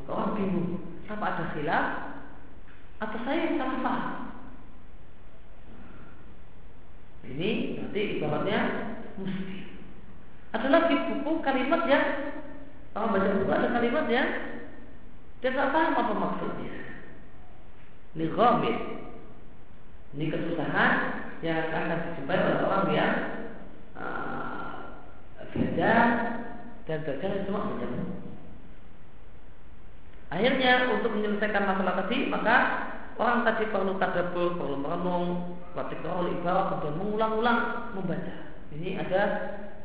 Maka orang bingung. Apa ada khilaf? Atau saya yang salah paham? Ini nanti ibaratnya mesti ada lagi buku kalimat yang kalau baca buku ada kalimat yang dia tak paham apa maksudnya. Ini ghamid. Ini kesusahan yang akan dijumpai oleh orang yang uh, dan belajar cuma baca Akhirnya untuk menyelesaikan masalah tadi maka orang tadi perlu tadabur, perlu merenung, praktikal ibarat dan mengulang-ulang membaca. Ini ada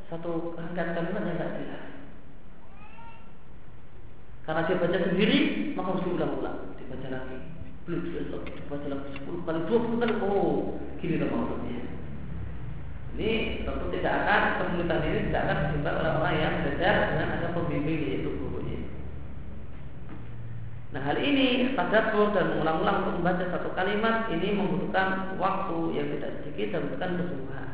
satu rangkaian kalimat yang tidak jelas. Karena dia baca sendiri, maka harus diulang-ulang, dibaca lagi. Belum dibaca lagi 10 kali, 20 kali. Oh, gini dong maksudnya. Ini tentu tidak akan kesulitan ini tidak akan disebabkan oleh orang yang belajar dengan ada pembimbing yaitu gurunya. Nah hal ini tadabbur dan mengulang-ulang untuk membaca satu kalimat ini membutuhkan waktu yang tidak sedikit dan bukan kesungguhan.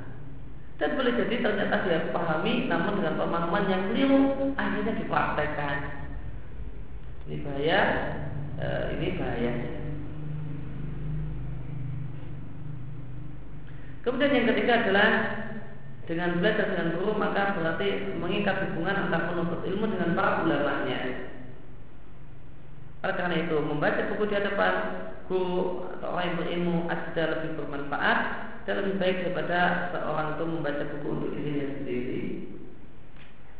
Dan boleh jadi ternyata dia pahami namun dengan pemahaman yang keliru akhirnya dipraktekkan. Ini bahaya, e, ini bahaya. Kemudian yang ketiga adalah dengan belajar dengan guru maka berarti mengikat hubungan antara penuntut ilmu dengan para ulamanya. Oleh karena itu membaca buku di hadapan guru atau orang yang berilmu ada lebih bermanfaat dan lebih baik daripada seorang itu membaca buku untuk dirinya sendiri.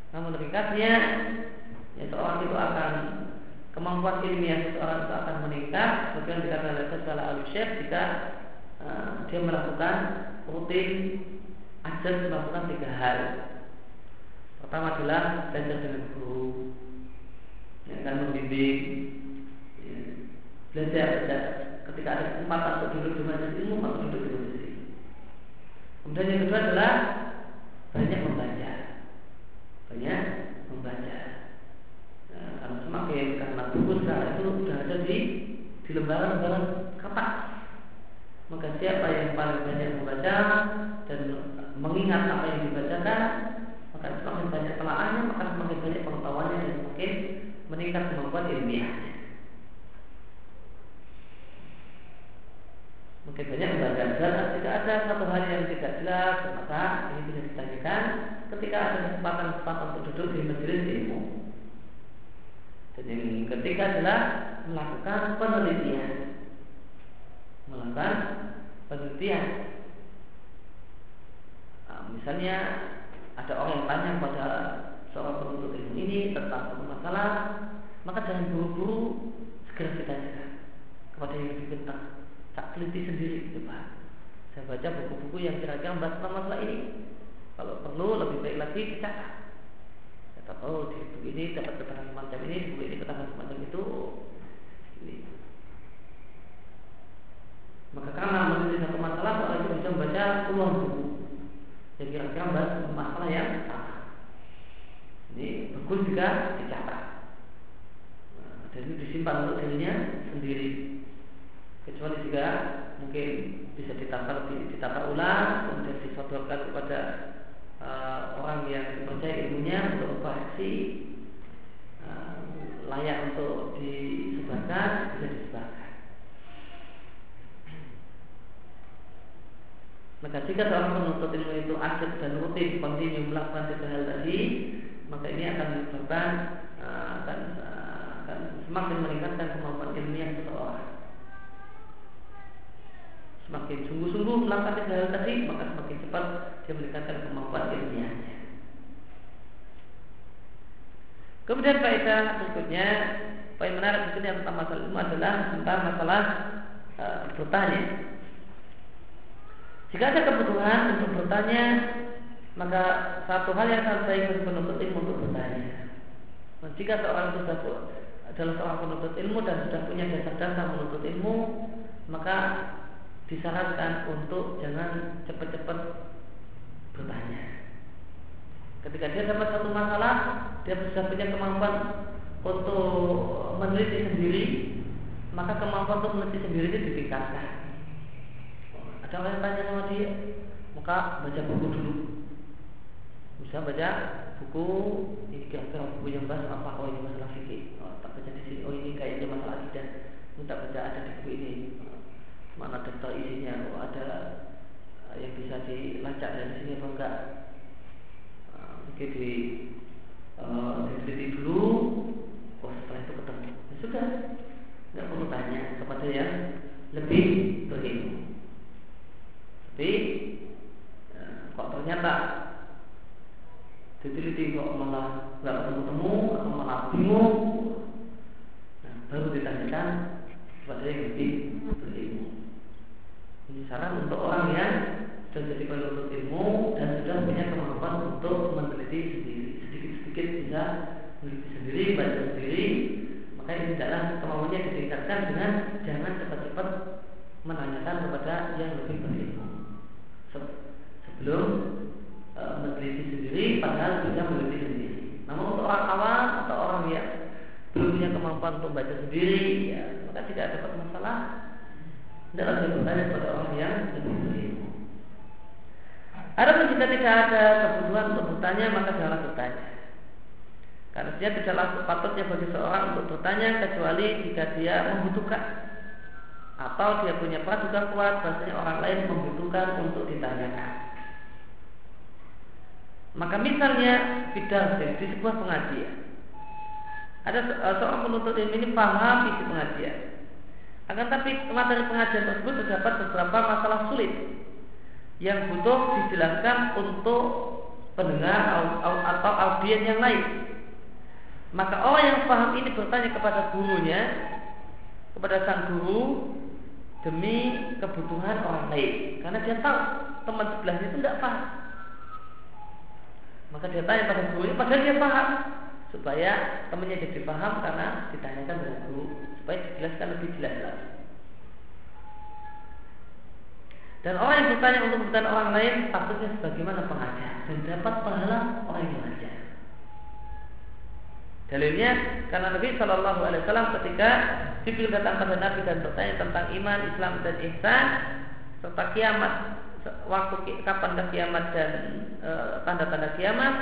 Namun ringkasnya, ya seorang itu akan kemampuan ilmiah seorang itu akan meningkat. Sebagaimana dikatakan oleh Salah al jika uh, dia melakukan rutin ajar melakukan tiga hal. Pertama adalah belajar dengan guru, yang akan membimbing, ya, belajar, belajar. Ketika ada kesempatan untuk duduk di majelis ilmu, maka duduk di majelis. Kemudian yang kedua adalah banyak membaca, banyak membaca. Nah, karena semakin karena buku sekarang itu sudah ada di di lembaran-lembaran kertas maka siapa yang paling banyak membaca dan mengingat apa yang dibacakan maka semakin banyak telaahnya maka semakin banyak pengetahuannya dan semakin meningkat kemampuan ilmiahnya. Mungkin banyak membaca dan tidak ada satu hal yang tidak jelas maka ini bisa ditanyakan ketika ada kesempatan-kesempatan untuk duduk di majelis ilmu. Dan yang ketiga adalah melakukan penelitian melakukan penelitian. Nah, misalnya ada orang yang tanya kepada seorang penuntut ilmu ini tentang satu masalah, maka jangan buru-buru segera ditanyakan kepada yang lebih pintar. Tak teliti sendiri, gitu Pak. Saya baca buku-buku yang kira-kira membahas tentang masalah ini. Kalau perlu lebih baik lagi dicatat. Kata oh di buku ini dapat keterangan semacam ini, di buku ini keterangan semacam itu. Ini maka karena meneliti satu masalah seorang itu bisa membaca puluhan buku yang kira-kira membahas masalah yang sama. Ini bagus juga dicatat. Nah, dan itu disimpan untuk dirinya sendiri. Kecuali jika mungkin bisa ditata ditata ulang, kemudian disodorkan kepada uh, orang yang dipercaya ilmunya untuk koreksi uh, layak untuk disebarkan bisa disebarkan. Maka jika seorang penuntut ilmu itu aktif dan rutin kontinu melakukan tiga hal tadi, maka ini akan menyebabkan uh, akan, uh, akan semakin meningkatkan kemampuan ilmiah seseorang. Semakin sungguh-sungguh melakukan tiga hal tadi, maka semakin cepat dia meningkatkan kemampuan ilmiahnya. Kemudian faedah berikutnya, poin menarik sini tentang masalah ilmu adalah tentang masalah uh, bertanya jika ada kebutuhan untuk bertanya, maka satu hal yang sangat baik penuntut ilmu untuk bertanya. Dan jika seorang sudah adalah seorang penuntut ilmu dan sudah punya dasar-dasar menuntut ilmu, maka disarankan untuk jangan cepat-cepat bertanya. Ketika dia dapat satu masalah, dia sudah punya kemampuan untuk meneliti sendiri, maka kemampuan untuk meneliti sendiri itu ditingkatkan. Ada orang yang tanya sama dia, maka baca buku dulu. Bisa baca buku ini kira-kira buku yang bahas apa? Oh ini masalah fikih. Oh, tak baca di sini. Oh ini kayaknya masalah akidah. Minta baca ada di buku ini. Mana daftar isinya? Oh ada eh, yang bisa dilacak dari sini atau enggak? Uh, mungkin di uh, diteliti dulu. Oh setelah itu ketemu. Ya sudah, nggak perlu tanya kepada yang lebih. Tapi ya, kok ternyata diteliti kok malah nggak ketemu-temu atau malah bingung, nah, baru ditanyakan kepada yang lebih berilmu. Ini saran untuk orang yang sudah jadi penuntut ilmu dan sudah punya kemampuan untuk meneliti sendiri, sedikit-sedikit bisa meneliti sendiri, baca sendiri, maka ini adalah kemauannya ditingkatkan dengan jangan cepat-cepat menanyakan kepada yang lebih berilmu sebelum e, meneliti sendiri padahal bisa meneliti sendiri. Namun untuk orang awam atau orang yang belum punya kemampuan untuk baca sendiri, ya, maka tidak dapat masalah. Dia bertanya kepada orang yang lebih berilmu. Adapun jika tidak ada kebutuhan untuk bertanya, maka janganlah bertanya. Karena dia tidaklah patutnya bagi seorang untuk bertanya kecuali jika dia membutuhkan atau dia punya praduga kuat bahasanya orang lain membutuhkan untuk ditanyakan. Maka misalnya bidar di sebuah pengajian ada eh, seorang penuntut ilmu ini paham isi pengajian. Akan tapi materi pengajian tersebut terdapat beberapa masalah sulit yang butuh dijelaskan untuk pendengar atau audiens yang lain. Maka orang yang paham ini bertanya kepada gurunya, kepada sang guru demi kebutuhan orang lain, karena dia tahu teman sebelahnya itu tidak paham. Maka dia tanya pada gurunya, padahal dia paham, supaya temannya jadi paham karena ditanyakan dengan guru, supaya dijelaskan lebih jelas lagi. Dan orang yang bertanya untuk kebutuhan orang lain takutnya sebagaimana pengajar dan dapat pahala orang yang mengajar. Dalilnya karena Nabi Shallallahu Alaihi Wasallam ketika Jibril datang pada Nabi dan bertanya tentang iman, Islam dan ihsan serta kiamat, waktu kapan kiamat dan e, tanda-tanda kiamat,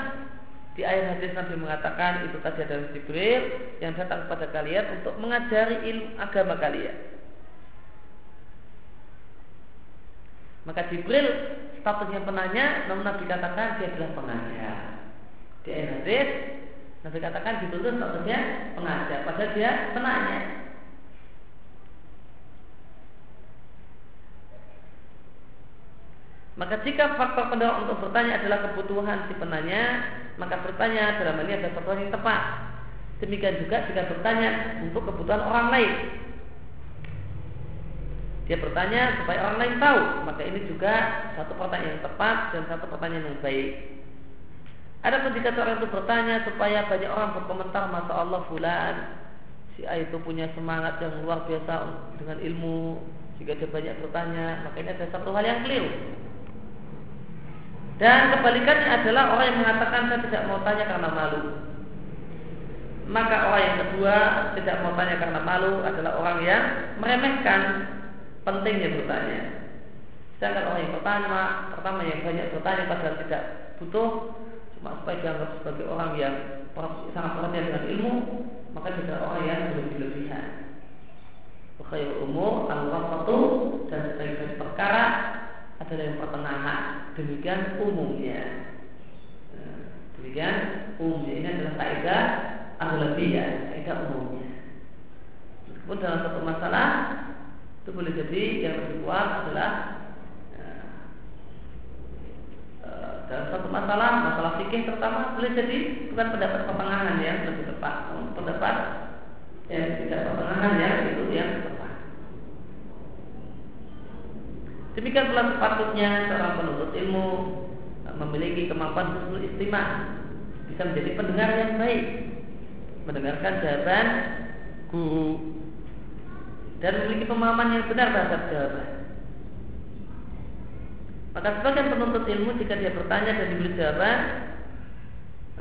di ayat hadis Nabi mengatakan itu tadi adalah Jibril yang datang kepada kalian untuk mengajari ilmu agama kalian. Maka Jibril statusnya penanya, namun Nabi katakan dia adalah pengajar. Di ayat hadis Nabi katakan Jibril itu statusnya pengajar, padahal dia penanya. Maka jika faktor pendorong untuk bertanya adalah kebutuhan si penanya, maka bertanya dalam ini adalah sesuatu yang tepat. Demikian juga jika bertanya untuk kebutuhan orang lain, dia bertanya supaya orang lain tahu. Maka ini juga satu pertanyaan yang tepat dan satu pertanyaan yang baik. Ada ketika seorang itu bertanya supaya banyak orang berkomentar masa Allah fulan si A itu punya semangat yang luar biasa dengan ilmu. Jika dia banyak bertanya, maka ini ada satu hal yang keliru. Dan kebalikannya adalah orang yang mengatakan saya tidak mau tanya karena malu. Maka orang yang kedua tidak mau tanya karena malu adalah orang yang meremehkan pentingnya bertanya. Sedangkan orang yang pertama, pertama yang banyak bertanya padahal tidak butuh, cuma supaya dianggap sebagai orang yang sangat perhatian dengan ilmu, maka tidak orang yang berlebih-lebihan. Khair umur al-wasatu dan sebaik perkara adalah yang pertengahan. Demikian umumnya. Demikian umumnya ini adalah kaidah aghlabiyah, kaidah umumnya. Meskipun dalam satu masalah itu boleh jadi yang lebih kuat adalah ya, e, dalam satu masalah, masalah fikih terutama boleh jadi bukan pendapat pertengahan yang lebih tepat, pendapat yang tidak pertengahan yang itu yang tepat. Demikian pula sepatutnya seorang penuntut ilmu memiliki kemampuan husnul istimah bisa menjadi pendengar yang baik mendengarkan jawaban guru dan memiliki pemahaman yang benar terhadap jawaban. Maka sebagian penuntut ilmu jika dia bertanya dan diberi jawaban,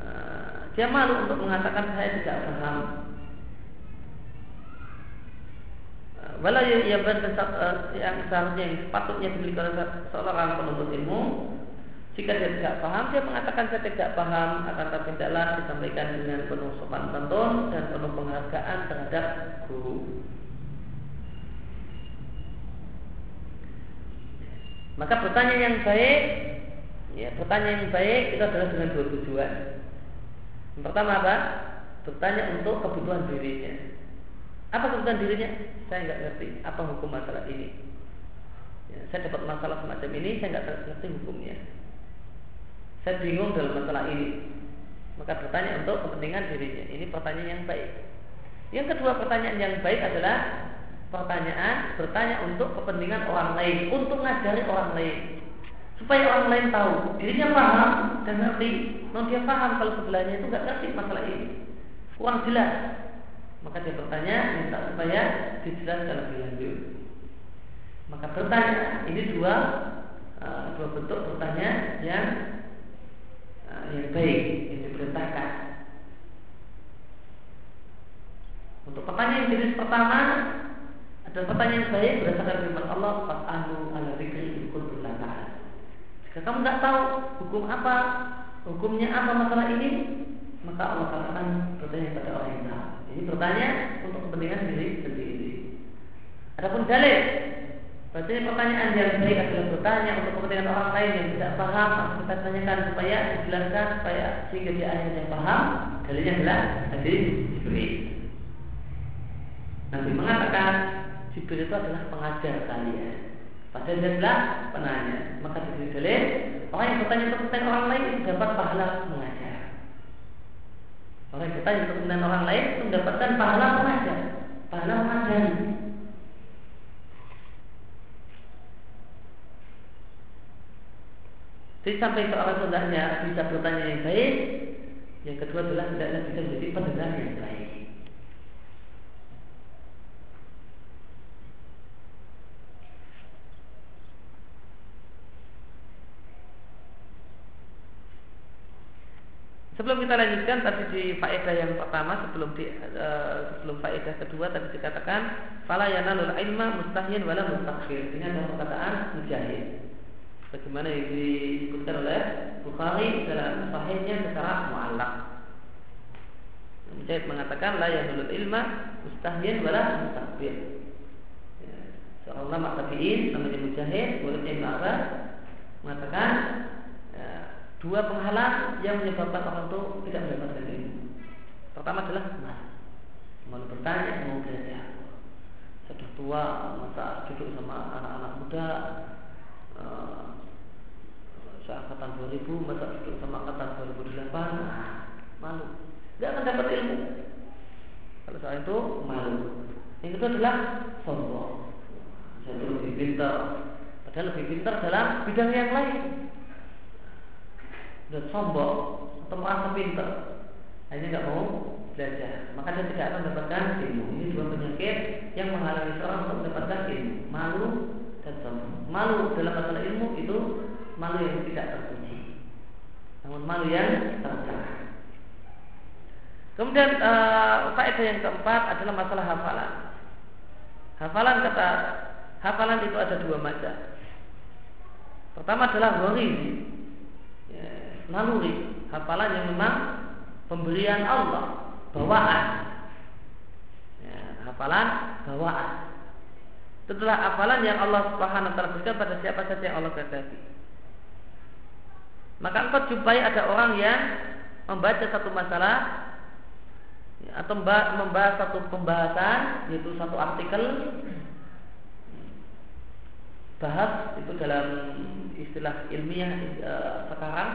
uh, dia malu untuk mengatakan saya tidak paham. Walau yang, yang, yang seharusnya yang sepatutnya dimiliki oleh seorang penuntut ilmu, jika dia tidak paham, dia mengatakan saya tidak paham, akan tapi tidaklah disampaikan dengan penuh sopan santun dan penuh penghargaan terhadap guru. Maka bertanya yang baik, ya bertanya yang baik itu adalah dengan dua tujuan. Yang pertama apa? Bertanya untuk kebutuhan dirinya. Apa kebutuhan dirinya? Saya nggak ngerti apa hukum masalah ini. Ya, saya dapat masalah semacam ini, saya nggak ngerti hukumnya. Saya bingung dalam masalah ini. Maka bertanya untuk kepentingan dirinya. Ini pertanyaan yang baik. Yang kedua pertanyaan yang baik adalah pertanyaan bertanya untuk kepentingan orang lain untuk ngajari orang lain supaya orang lain tahu dirinya paham dan ngerti non dia paham kalau sebelahnya itu nggak ngerti masalah ini kurang jelas maka dia bertanya minta supaya dijelaskan lebih lanjut. Maka bertanya ini dua uh, dua bentuk bertanya yang uh, yang baik yang diperintahkan. Untuk pertanyaan jenis pertama adalah pertanyaan baik berdasarkan firman Allah Fas'alu ala kuntum Jika kamu tidak tahu hukum apa, hukumnya apa masalah ini, maka Allah katakan bertanya pada orang yang tahu. Ini bertanya untuk kepentingan diri sendiri. Adapun dalil Berarti pertanyaan yang baik adalah bertanya untuk kepentingan orang lain yang tidak paham kita tanyakan supaya dijelaskan supaya sehingga dia akhirnya paham. Dalilnya adalah hadis Jibril. Nabi mengatakan Jibril itu adalah pengajar kalian. Padahal dia adalah penanya. Maka dari dalil Orang yang bertanya untuk kepentingan orang lain dapat pahala mengajar Orang yang untuk kepentingan orang lain mendapatkan pahala mengajar Pahala mengajar Jadi sampai seorang hendaknya bisa bertanya yang baik, yang kedua adalah hendaknya bisa menjadi pendengar yang baik. Sebelum kita lanjutkan tadi di faedah yang pertama sebelum di uh, sebelum faedah kedua tadi dikatakan fala yanalul ilma mustahyin wala mustaghfir. Ini adalah perkataan mujahid sebagaimana yang disebutkan oleh Bukhari dalam sahihnya secara muallak. Mujahid mengatakan la yahdul ilma mustahyin wala mustakbir. Ya, seorang ulama tabi'in namanya Mujahid, muridnya Ibnu Abbas mengatakan dua penghalang yang menyebabkan orang itu tidak mendapatkan ilmu. Pertama adalah malu. Malu bertanya, mau belajar. Sudah tua, masa duduk sama anak-anak muda, uh, seangkatan 2000 masa duduk sama angkatan 2008 nah, malu nggak akan dapat ilmu kalau soal itu malu yang kedua adalah sombong saya itu lebih pintar padahal lebih pintar dalam bidang yang lain dan sombong atau merasa pintar hanya nggak mau belajar. Maka dia tidak akan mendapatkan ilmu. Ini dua penyakit yang menghalangi seorang untuk mendapatkan ilmu. Malu dan sombong. Malu dalam masalah ilmu itu malu yang tidak terpuji. Namun malu yang tercela kemudian uh, faedah yang keempat adalah masalah hafalan. Hafalan kata hafalan itu ada dua macam. Pertama adalah ya, naluri hafalan yang memang pemberian Allah bawaan. Ya, hafalan bawaan. Itulah hafalan yang Allah Subhanahu wa taala berikan pada siapa saja yang Allah kehendaki. Maka engkau jumpai ada orang yang membaca satu masalah ya, atau membahas satu pembahasan yaitu satu artikel. Bahas itu dalam istilah ilmiah e, sekarang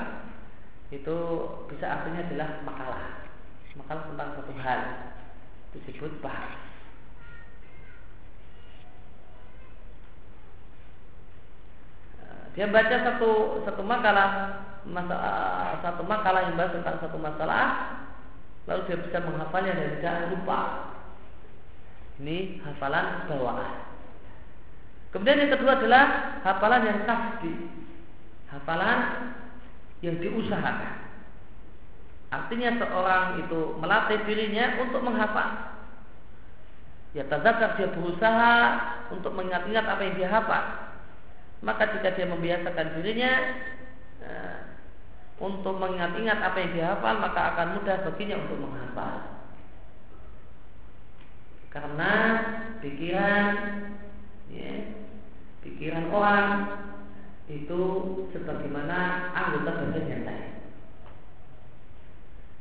itu bisa artinya adalah makalah. Makalah tentang satu hal. Disebut bahas. Dia baca satu satu makalah masalah, satu makalah yang bahas tentang satu masalah lalu dia bisa menghafalnya dan tidak lupa. Ini hafalan bawaan. Kemudian yang kedua adalah hafalan yang kasdi hafalan yang diusahakan. Artinya seorang itu melatih dirinya untuk menghafal. Ya tazakar dia berusaha untuk mengingat-ingat apa yang dia hafal. Maka jika dia membiasakan dirinya untuk mengingat-ingat apa yang dihafal maka akan mudah baginya untuk menghafal. Karena pikiran ya, pikiran orang itu sebagaimana anggota badan yang lain.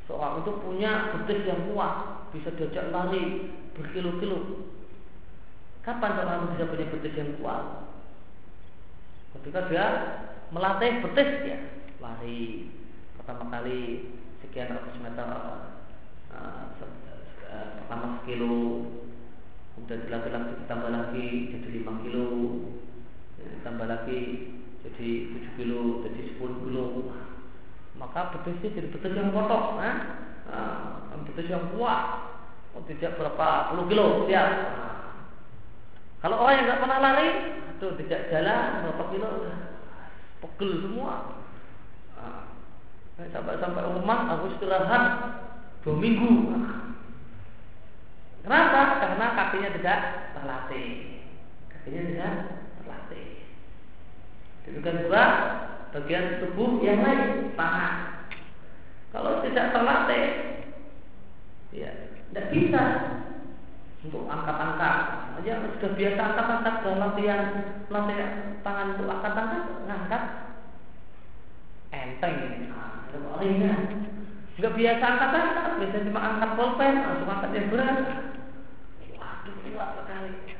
Seorang itu punya betis yang kuat, bisa diajak lari berkilo-kilo. Kapan seorang bisa punya betis yang kuat? Ketika dia melatih betis ya, lari pertama kali sekian ratus meter uh, uh, pertama sekilo kemudian dilatih lagi ditambah lagi jadi lima kilo ditambah lagi jadi tujuh kilo jadi sepuluh kilo maka betisnya jadi betis yang kotor nah, uh, betis yang kuat oh, tidak berapa puluh kilo siap. Kalau orang yang nggak pernah lari, itu tidak jalan berapa kilo, pegel semua. sampai sampai rumah aku istirahat dua minggu. Kenapa? Karena kakinya tidak terlatih. Kakinya tidak. Demikian juga bagian tubuh yang lain, tangan. Kalau tidak terlatih, ya tidak bisa untuk angkat-angkat. Aja sudah biasa angkat-angkat dalam latihan latihan tangan untuk angkat-angkat, ngangkat enteng ini. Ringan. Enggak biasa angkat-angkat, biasa cuma angkat pulpen, langsung angkat yang berat. Waduh, kuat sekali.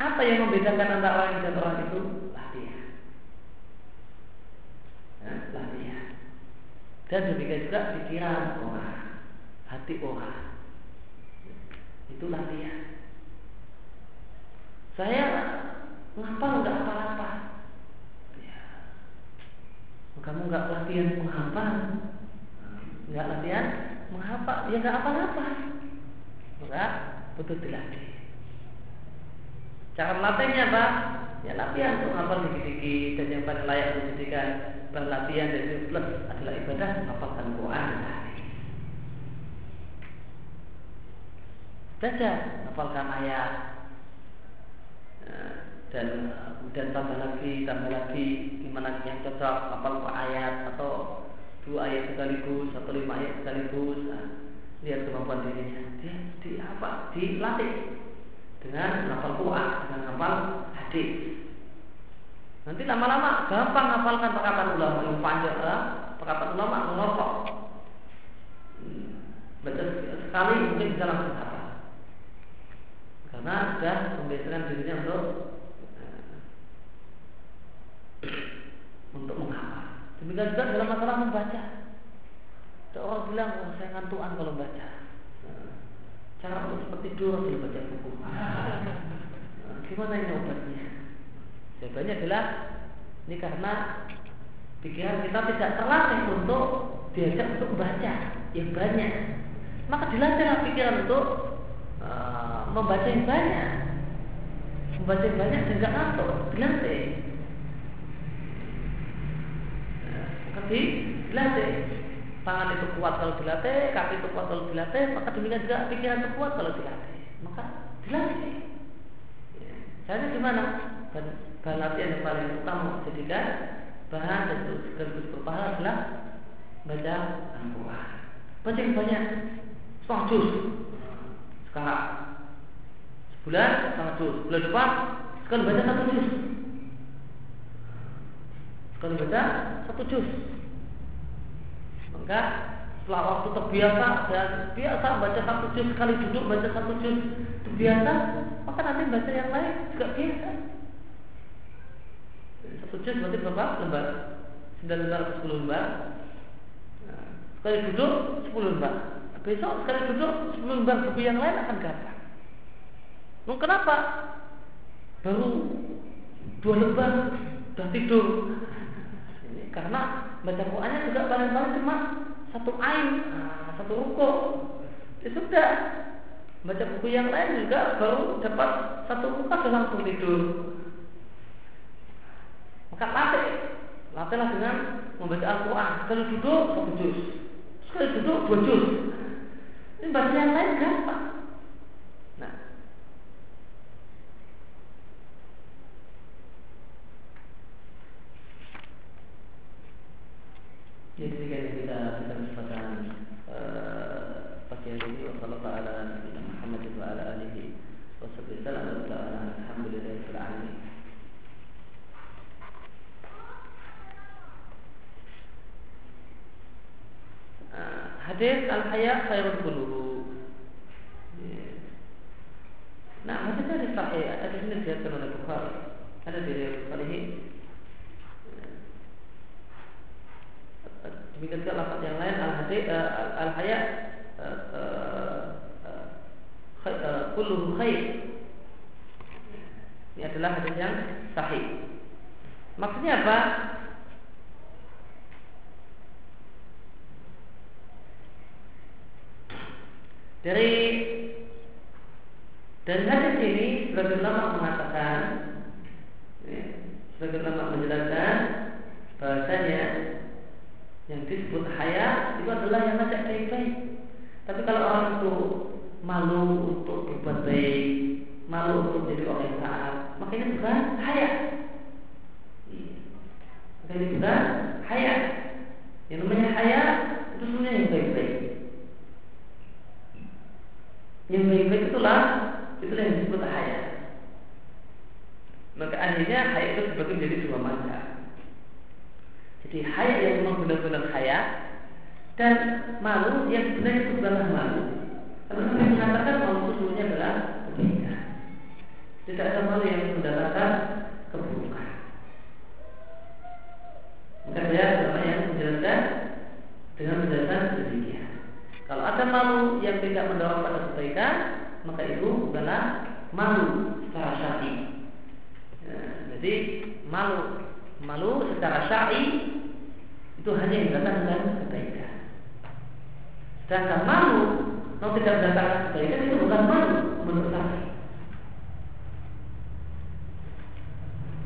Apa yang membedakan antara orang dan orang itu? Latihan. Nah, latihan. Dan demikian juga pikiran orang, hati orang. Itu latihan. Saya ngapal nggak apa-apa. Ya. Kamu nggak latihan menghafal, nggak latihan menghafal, ya nggak apa-apa. Maka butuh dilatih. Cara melatihnya apa? Ya latihan untuk hafal dikit-dikit dan yang paling layak dijadikan berlatihan dan itu plus adalah ibadah menghafalkan Quran. Baca, hafalkan ayat dan kemudian tambah lagi, tambah lagi gimana yang cocok hafal ayat atau dua ayat sekaligus atau lima ayat sekaligus. Nah, lihat kemampuan dirinya. Dia di apa? Dilatih dengan hafal Quran, dengan hafal hadis. Nanti lama-lama gampang hafalkan perkataan ulama yang panjang perkataan ulama mengotok. Hmm, baca sekali mungkin bisa langsung hafal. Karena sudah membiasakan dirinya untuk uh, untuk menghafal. Demikian juga dalam masalah membaca. Ada orang bilang, oh, saya ngantuan kalau baca. Cara untuk seperti tidur sambil baca buku. Gimana ini obatnya? Jawabannya adalah ini karena pikiran kita tidak terlatih untuk diajak untuk baca yang banyak. Maka dilatihlah pikiran untuk uh, membaca yang banyak. Membaca yang banyak nggak ngantuk, dilatih. Nah, dilatih tangan itu kuat kalau dilatih, kaki itu kuat kalau dilatih, maka demikian juga pikiran itu kuat kalau dilatih. Maka dilatih. Ya. Caranya gimana? Dan bahan latihan yang paling utama jadikan bahan dan sekaligus berpahala adalah baca Al-Quran. Baca yang banyak, setengah juz. Sekarang sebulan setengah juz, bulan depan sekali baca satu juz. Sekali baca satu juz maka setelah waktu terbiasa dan biasa baca satu juz sekali duduk baca satu juz terbiasa maka nanti baca yang lain juga biasa. Satu juz berarti berapa? Lembar. Sembilan lembar atau sepuluh lembar? Nah, sekali duduk sepuluh lembar. Besok sekali duduk sepuluh lembar buku yang lain akan gampang Nah, kenapa? Baru dua lembar sudah tidur karena baca Qurannya juga paling-paling cuma satu ain, nah, satu ruko. Ya sudah. Baca buku yang lain juga baru dapat satu ruko sudah langsung tidur. Maka latih, latihlah dengan membaca Al-Quran. Sekali duduk satu sekali duduk dua. Ini baca yang lain gampang. Malu malu secara syar'i itu hanya yang datangkan kebaikan. Sedangkan malu kalau tidak mendatangkan kebaikan itu bukan malu menurut saya.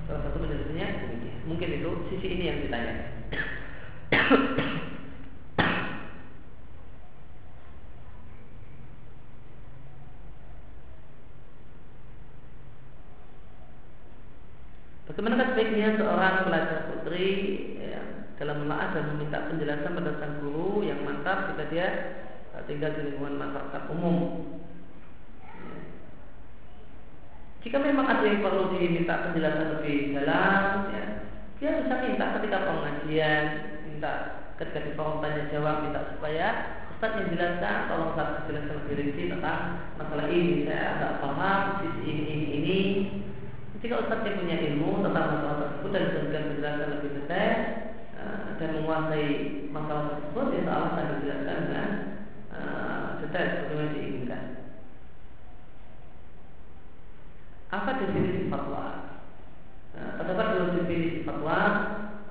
Salah satu penjelasannya demikian. Mungkin itu sisi ini yang ditanya. Sebaiknya seorang pelajar putri ya, dalam melaah dan meminta penjelasan pada sang guru yang mantap jika dia eh, tinggal di lingkungan masyarakat umum. Ya. Jika memang ada yang perlu diminta penjelasan lebih dalam, ya, dia bisa minta ketika pengajian, minta ketika di forum tanya jawab, minta supaya Ustaz yang jelaskan, tolong Ustaz jelaskan lebih rinci tentang masalah ini. Saya agak paham sisi ini, ini, ini jika Ustaz yang punya ilmu tentang masalah tersebut dan memberikan penjelasan lebih detail uh, dan menguasai masalah tersebut, ya Allah akan dijelaskan dengan uh, detail seperti diinginkan. Apa definisi fatwa? Nah, terdapat dua definisi fatwa.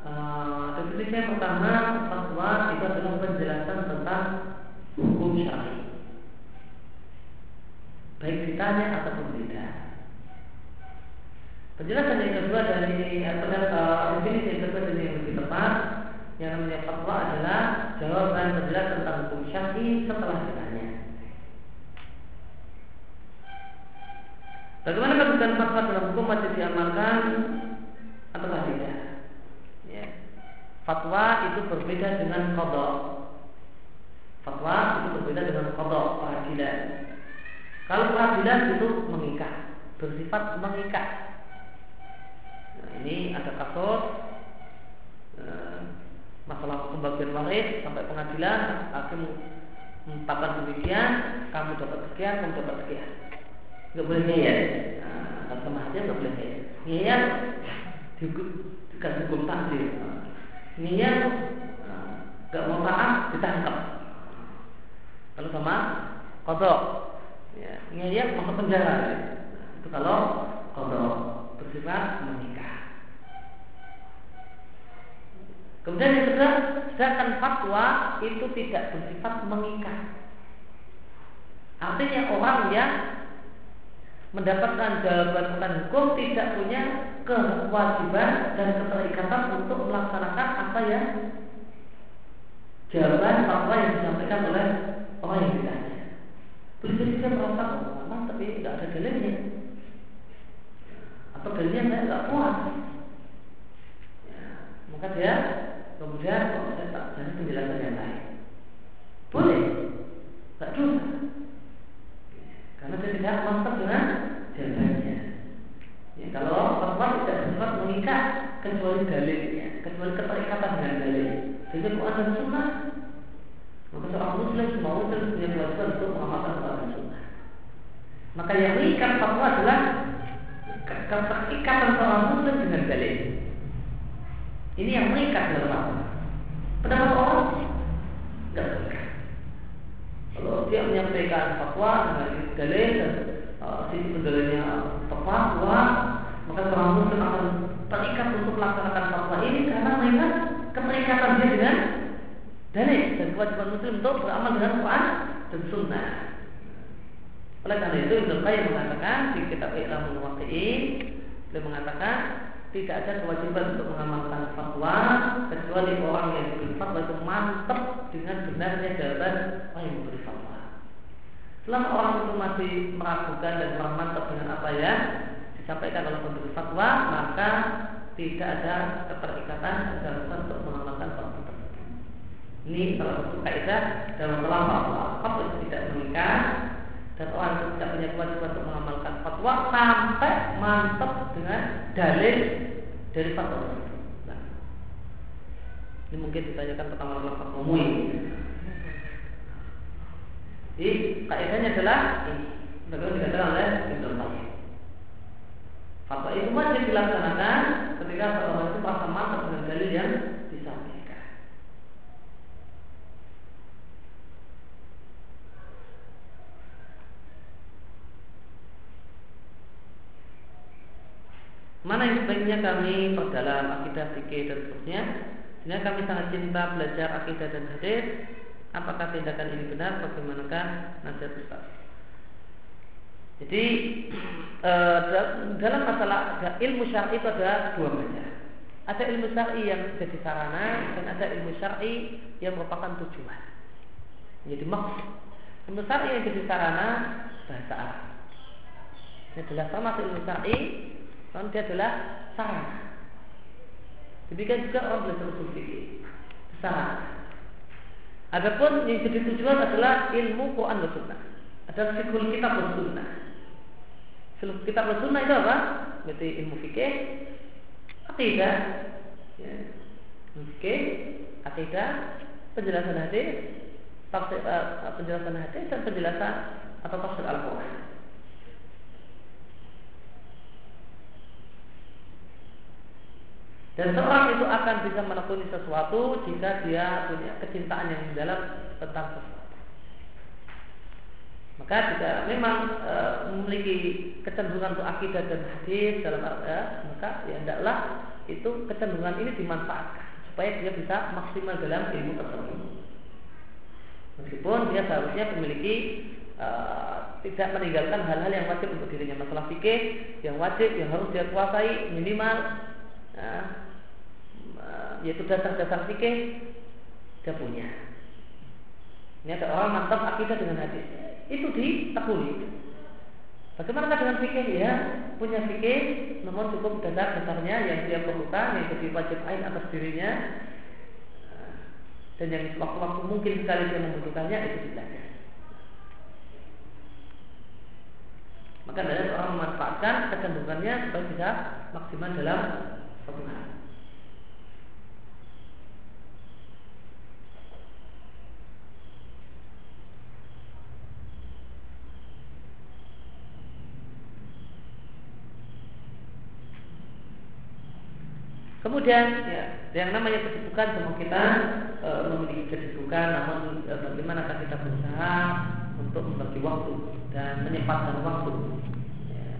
Uh, definisi yang pertama, fatwa itu adalah penjelasan tentang hukum syar'i. Baik ditanya ataupun tidak. Penjelasan yang kedua dari uh, definisi yang kedua dari yang lebih tepat yang namanya fatwa adalah jawaban penjelasan tentang hukum syar'i setelah ditanya. Bagaimana kedudukan fatwa dalam hukum wajib diamalkan atau tidak? Ya. Fatwa itu berbeda dengan kodok. Fatwa itu berbeda dengan kodok peradilan. Kalau peradilan itu mengikat, bersifat mengikat ini ada kasus eh, masalah pembagian waris sampai pengadilan hakim menetapkan demikian kamu dapat sekian kamu dapat sekian. Nggak boleh ngeyel nah, sama hakim nggak boleh ngeyel ngeyel dikasih hukum takdir. Ngeyel nggak mau taat ditangkap. Kalau sama kodok. Ya, ngeyel masuk penjara. Nah, itu kalau kodok bersifat menikah Kemudian yang kedua, sedangkan fatwa itu tidak bersifat mengikat. Artinya orang yang mendapatkan jawaban tentang hukum tidak punya kewajiban dan keterikatan untuk melaksanakan apa yang jawaban fatwa yang disampaikan oleh orang yang ditanya. Dia merasa oh, tapi tidak ada dalilnya atau dalilnya nggak puas. Ya, maka dia Kemudian kalau saya tak cari penjelasan yang lain. Boleh, tak dosa. Karena saya tidak mantap dengan jawabannya. Ya, kalau fatwa tidak sempat mengikat kecuali dalilnya, kecuali keterikatan dengan dalil. Jadi Quran dan Sunnah, maka seorang Muslim semua Muslim punya kewajiban untuk mengamalkan Quran dan Sunnah. Maka yang mengikat fatwa adalah keterikatan seorang Muslim dengan dalil. Ini yang mengikat dalam apa? Pendapat orang tidak mengikat. Kalau dia menyampaikan fatwa dengan dalil dan uh, sisi pendalilnya tepat, kuat, maka seorang muslim akan terikat untuk melaksanakan fatwa ini karena mengingat keterikatan dia dengan dalil dan kewajiban muslim untuk beramal dengan Quran dan Sunnah. Oleh karena itu Ibnu Qayyim mengatakan di kitab Ilamul Waqi'in beliau mengatakan tidak ada kewajiban untuk mengamalkan fatwa kecuali orang yang diberi fatwa itu mantap dengan benarnya jawaban orang yang memberi fatwa. Selama orang itu masih meragukan dan kurang mantap dengan apa yang disampaikan oleh pemberi fatwa, maka tidak ada keterikatan keharusan untuk mengamalkan fatwa tersebut. Ini salah satu kaidah dalam melapor fatwa. Fatwa itu tidak mengikat dan orang itu tidak punya kewajiban untuk mengamalkan fatwa sampai mantap dengan dalil dari fatwa tersebut. Nah, ini mungkin ditanyakan pertama dalam fatwa MUI. Jadi kaidahnya adalah ini. Bagaimana dikatakan oleh Ibnu Qayyim. Fatwa itu wajib dilaksanakan ketika seorang itu merasa mantap dengan dalil yang Mana yang sebaiknya kami perdalam akidah fikih dan seterusnya Sehingga kami sangat cinta belajar akidah dan hadis Apakah tindakan ini benar? Bagaimanakah nasihat Ustaz? Jadi eh, dalam masalah ilmu syar'i itu ada dua macam. Ada ilmu syar'i yang jadi sarana dan ada ilmu syar'i yang merupakan tujuan. Jadi maksud ilmu syar'i yang jadi sarana bahasa Arab. Ini adalah sama ilmu syar'i kan dia adalah sarana. Demikian juga orang belajar usul fikih. Sarana. Adapun yang jadi tujuan adalah ilmu Quran dan Sunnah. Ada fikul kitab dan Sunnah. Fikul kitab dan Sunnah itu apa? Berarti ilmu fikih, akidah, ya. fikih, penjelasan hadis, uh, penjelasan hadis dan penjelasan atau tafsir Al-Quran. Dan seorang itu akan bisa menekuni sesuatu jika dia punya kecintaan yang mendalam tentang sesuatu. Maka jika memang e, memiliki kecenderungan untuk akidah dan hadis dalam e, maka ya hendaklah itu kecenderungan ini dimanfaatkan supaya dia bisa maksimal dalam ilmu tersebut. Meskipun dia seharusnya memiliki e, tidak meninggalkan hal-hal yang wajib untuk dirinya masalah fikih yang wajib yang harus dia kuasai minimal ya, yaitu dasar-dasar fikih dia punya. Ini ada orang mantap akidah dengan hadis. Itu ditekuni. Bagaimana dengan fikih ya? Punya fikih, namun cukup dasar-dasarnya yang dia perlukan, yang jadi wajib ain atas dirinya, dan yang waktu-waktu mungkin sekali dia membutuhkannya itu belajar. Maka dari orang memanfaatkan kecenderungannya supaya bisa maksimal dalam Kemudian ya, yang namanya kesibukan semua kita e, memiliki kesibukan, namun e, bagaimana kita berusaha untuk membagi waktu dan menyempatkan waktu? Ya,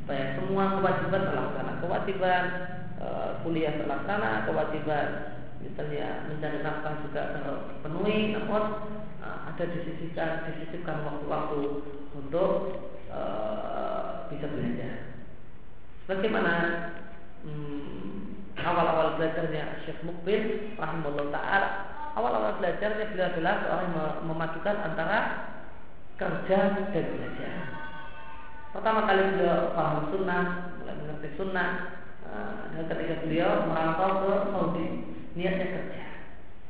supaya semua kewajiban terlaksana, kewajiban kuliah terlaksana, kewajiban misalnya mencari nafkah juga terpenuhi, namun e, ada disisihkan disisihkan waktu-waktu untuk e, bisa belajar. Bagaimana hmm, awal-awal belajarnya Syekh Mukbil rahimahullah taala awal-awal belajarnya beliau adalah seorang yang memadukan antara kerja dan belajar. Pertama kali beliau paham sunnah, mulai mengerti sunnah, eh, dan ketika beliau merantau ke Saudi, niatnya kerja,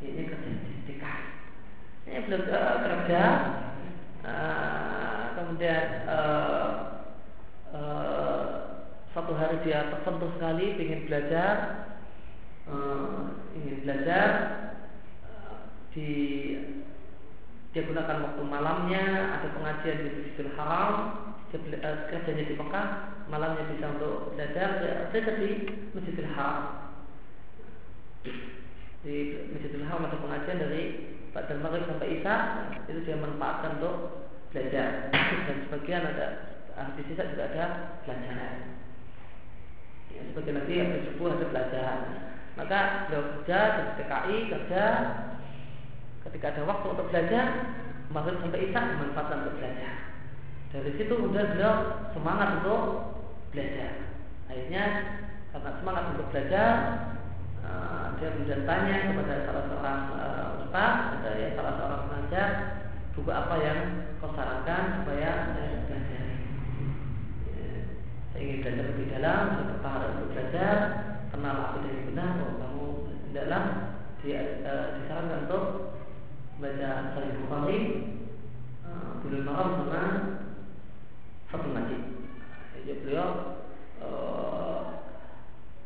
niatnya kerja di. Ini beliau kerja, eh, kemudian uh, uh, satu hari dia tersentuh sekali ingin belajar uh, ingin belajar uh, di dia gunakan waktu malamnya ada pengajian di Masjidil Haram uh, kerjanya di Mekah malamnya bisa untuk belajar. Dia belajar di Masjidil Haram. Di Masjidil Haram ada pengajian dari Pak Maghrib sampai Isya. Itu dia manfaatkan untuk belajar. Dan sebagian ada di sisa juga ada pelajaran. Ya, sebagai nanti yang subuh ada pelajaran. Maka beliau kerja di TKI kerja. Ketika ada waktu untuk belajar maghrib sampai isya dimanfaatkan untuk belajar dari situ kemudian beliau semangat untuk belajar. Akhirnya karena semangat untuk belajar, uh, dia kemudian tanya kepada salah seorang uh, ustaz, ada ya salah seorang pengajar, buku apa yang kau sarankan supaya saya belajar. Ya, saya ingin belajar lebih dalam, saya tertarik untuk belajar, kenal aku dari benar, oh kamu dalam dia uh, disarankan untuk baca Sahih Bukhari, Bulu Maram sama Fatul Majid. Jadi beliau uh,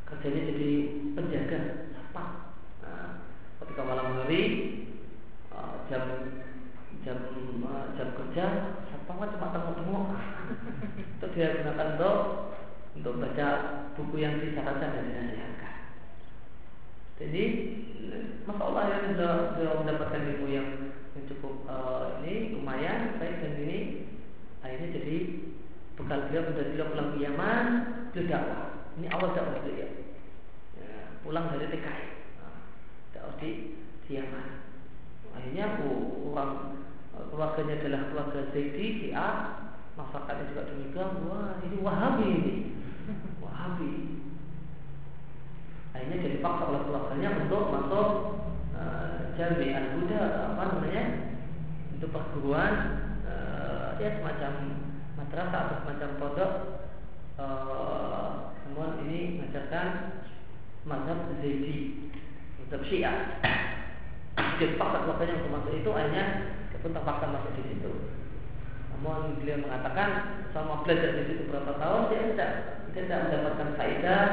kerjanya jadi penjaga apa? Nah, ketika malam hari uh, jam jam uh, jam kerja siapa kan cuma tengok-tengok itu dia gunakan untuk untuk baca buku yang disarankan dan dinasihatkan. Jadi masalah yang sudah, sudah mendapatkan ilmu yang, yang cukup uh, ini lumayan baik dan ini akhirnya jadi bekal beliau sudah beliau pulang ke Yaman beliau dakwah. Ini awal dakwah beliau ya, pulang dari TKI nah, dakwah di, di Yaman. Akhirnya orang keluarganya adalah keluarga Zaidi si A masyarakatnya juga demikian wah ini Wahabi ini. Wahabi. Akhirnya jadi paksa oleh keluarganya untuk masuk uh, Jami Al Buddha apa namanya itu perguruan uh, ya semacam madrasah atau semacam pondok uh, namun ini mengajarkan mazhab Zaidi mazhab Syiah. Dia paksa keluarganya untuk masuk itu akhirnya dia pun terpaksa masuk di situ. Namun beliau mengatakan selama belajar di situ berapa tahun dia tidak dia tidak mendapatkan faedah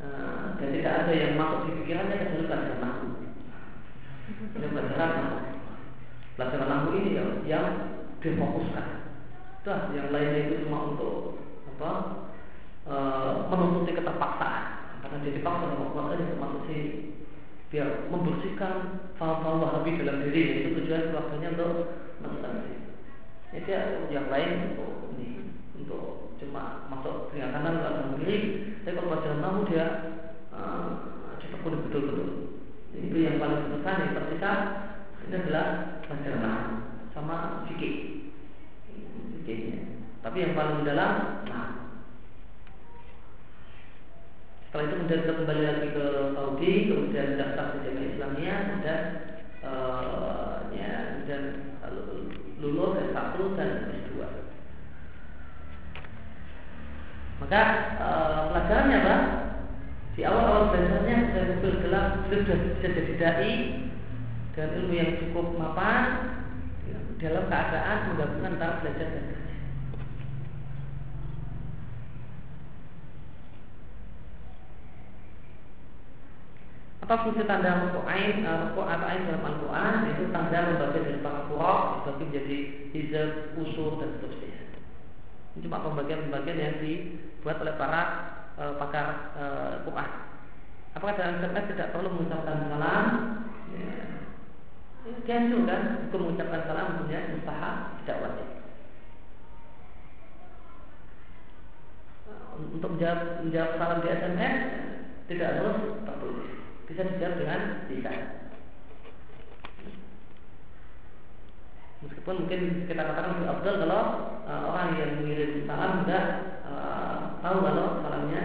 uh, dan tidak ada yang masuk di pikirannya kecuali pelajaran nahu dia pelajaran nahu pelajaran nahu ini yang, yang difokuskan Dah, yang lainnya itu cuma untuk apa? E, menuntuti keterpaksaan karena dia dipaksa sama keluarganya termasuk sini biar membersihkan faham-faham wahabi dalam diri itu tujuan keluarganya untuk masuk sini. Ya yang lain untuk ini untuk cuma masuk telinga kanan ke dalam kiri. Tapi kalau pelajaran nahu dia uh, ditekuni betul-betul. Itu yang paling besar yang tersisa ini adalah pelajaran sama fikih Tapi yang paling dalam, nah. Setelah itu kemudian kita kembali lagi ke Saudi, kemudian daftar ke Jamiah Islamiyah dan uh, ya dan lulus S1 dan S2. Maka uh, pelajarannya apa? Di awal-awal belajarnya saya mobil gelap sudah bisa jadi dai dengan ilmu yang cukup mapan dalam keadaan menggabungkan antara belajar dan kerja. Apa fungsi tanda ruku ain, uh, ruku atau ain dalam Al-Quran itu tanda membagi dari para kurok dibagi menjadi hizab, usur dan seterusnya. Ini cuma pembagian-pembagian yang dibuat oleh para uh, pakar uh, Quran. Apakah dalam internet tidak perlu mengucapkan salam? Ya, Dianjurkan kan untuk mengucapkan salam punya mustahab tidak wajib. Untuk menjawab, menjawab salam di SMS tidak harus tertulis. Bisa dijawab dengan lisan. Meskipun mungkin kita katakan lebih abdul kalau uh, orang yang mengirim salam tidak uh, tahu kalau salamnya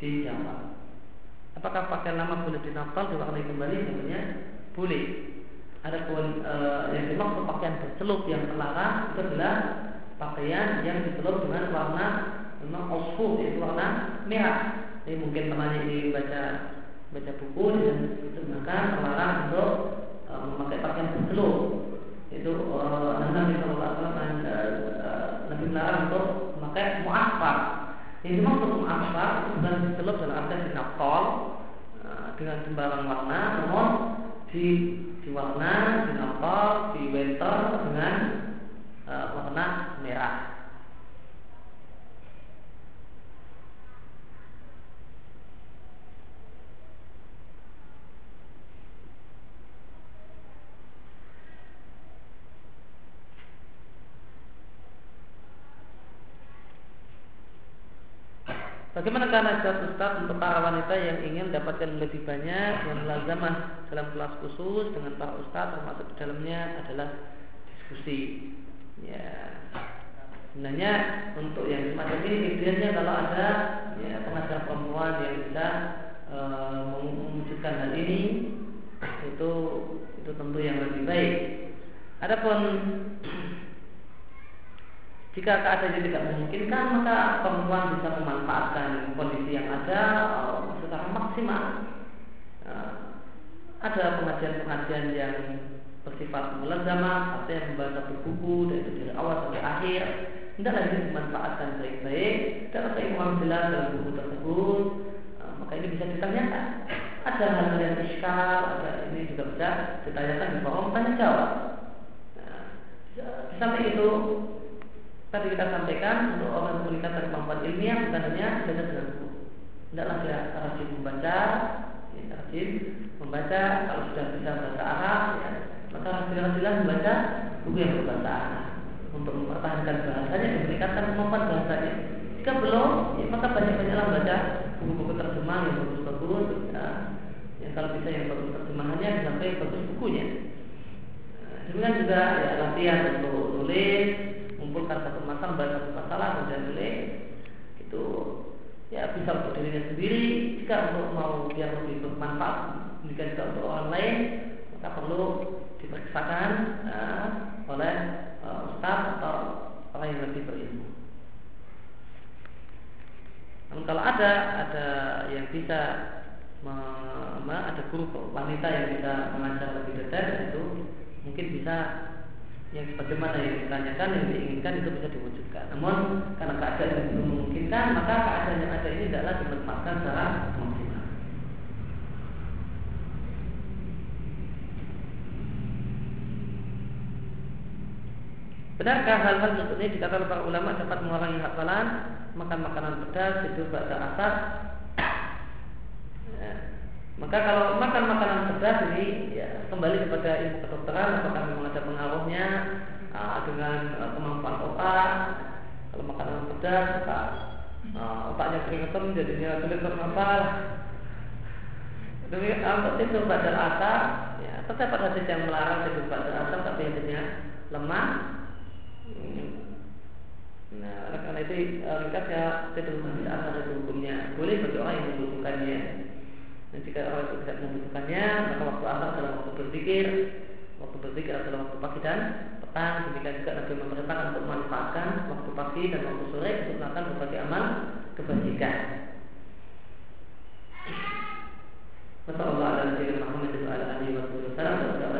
dijawab. Apakah pakai nama boleh dinafal diwarnai kembali? Sebenarnya boleh Adapun e, yang dimaksud pakaian bercelup yang terlarang itu adalah pakaian yang dicelup dengan warna memang osfur yaitu warna merah. Jadi mungkin temannya ini baca baca buku dan itu maka terlarang untuk e, memakai pakaian bercelup. Itu e, Nabi Shallallahu Alaihi Nabi untuk memakai muasfar. Yang dimaksud muasfar itu bukan dicelup dalam arti sinapol e, dengan sembarang warna, namun di diwarna dinapal di winter dengan uh, warna merah Bagaimana nasihat Ustaz untuk para wanita yang ingin mendapatkan lebih banyak yang lazamah dalam kelas khusus dengan para Ustaz termasuk di dalamnya adalah diskusi. Ya, sebenarnya untuk yang semacam ini idealnya kalau ada ya, pengajar perempuan yang bisa e, mewujudkan hal ini itu itu tentu yang lebih baik. Adapun jika keadaannya tidak memungkinkan maka perempuan bisa memanfaatkan kondisi yang ada uh, secara maksimal. Uh, ada pengajian-pengajian yang bersifat mulazamah, artinya membaca satu buku dan itu dari awal sampai akhir. Tidak lagi dimanfaatkan baik-baik dan ada yang jelas dalam buku tersebut, uh, maka ini bisa ditanyakan. Ada hal-hal yang iskal, ada ini juga bisa ditanyakan di forum tanya jawab. Nah, samping itu Tadi kita sampaikan untuk orang meningkatkan kemampuan ilmiah bukan hanya belajar dengan buku. Tidaklah dia rajin membaca, ya, rajin membaca. Kalau sudah bisa bahasa Arab, ya, maka rajin-rajinlah membaca buku yang berbahasa Arab untuk mempertahankan bahasanya dan meningkatkan kemampuan bahasanya. Jika belum, ya, maka banyak-banyaklah baca buku-buku terjemah yang bagus-bagus. Ya. ya, kalau bisa yang bagus terjemahannya sampai bagus bukunya. Nah, demikian juga ya, latihan untuk nulis, mengumpulkan satu masalah baca satu masalah kemudian nulis itu ya bisa untuk dirinya sendiri jika untuk mau biar lebih bermanfaat jika juga untuk orang lain maka perlu diperiksakan uh, oleh uh, ustaz atau orang yang lebih berilmu. Namun kalau ada ada yang bisa ada guru wanita yang bisa mengajar lebih detail itu mungkin bisa yang sebagaimana yang ditanyakan yang diinginkan itu bisa diwujudkan. Namun karena keadaan yang belum memungkinkan, maka keadaan yang ada ini adalah dimanfaatkan secara maksimal. Benarkah hal-hal seperti ini dikatakan para ulama dapat mengurangi hafalan, makan makanan pedas, tidur pada asar, maka kalau makan makanan pedas ini ya, kembali kepada ilmu kedokteran apakah memang ada pengaruhnya uh, dengan uh, kemampuan otak. Kalau makanan pedas uh, otaknya keringetan jadinya sulit bernafas. Demikian untuk tidur pada asar, ya, terdapat hadis yang melarang tidur pada asar tapi hadisnya lemah. Nah, karena itu ringkasnya tidur pada asar itu hukumnya boleh bagi orang yang membutuhkannya. Jika orang itu tidak membutuhkannya, maka waktu asar adalah waktu berpikir, waktu berpikir adalah waktu pagi dan petang. Demikian juga Nabi memerintahkan untuk memanfaatkan waktu pagi dan waktu sore untuk melakukan berbagai amal kebajikan. Wassalamualaikum warahmatullahi wabarakatuh.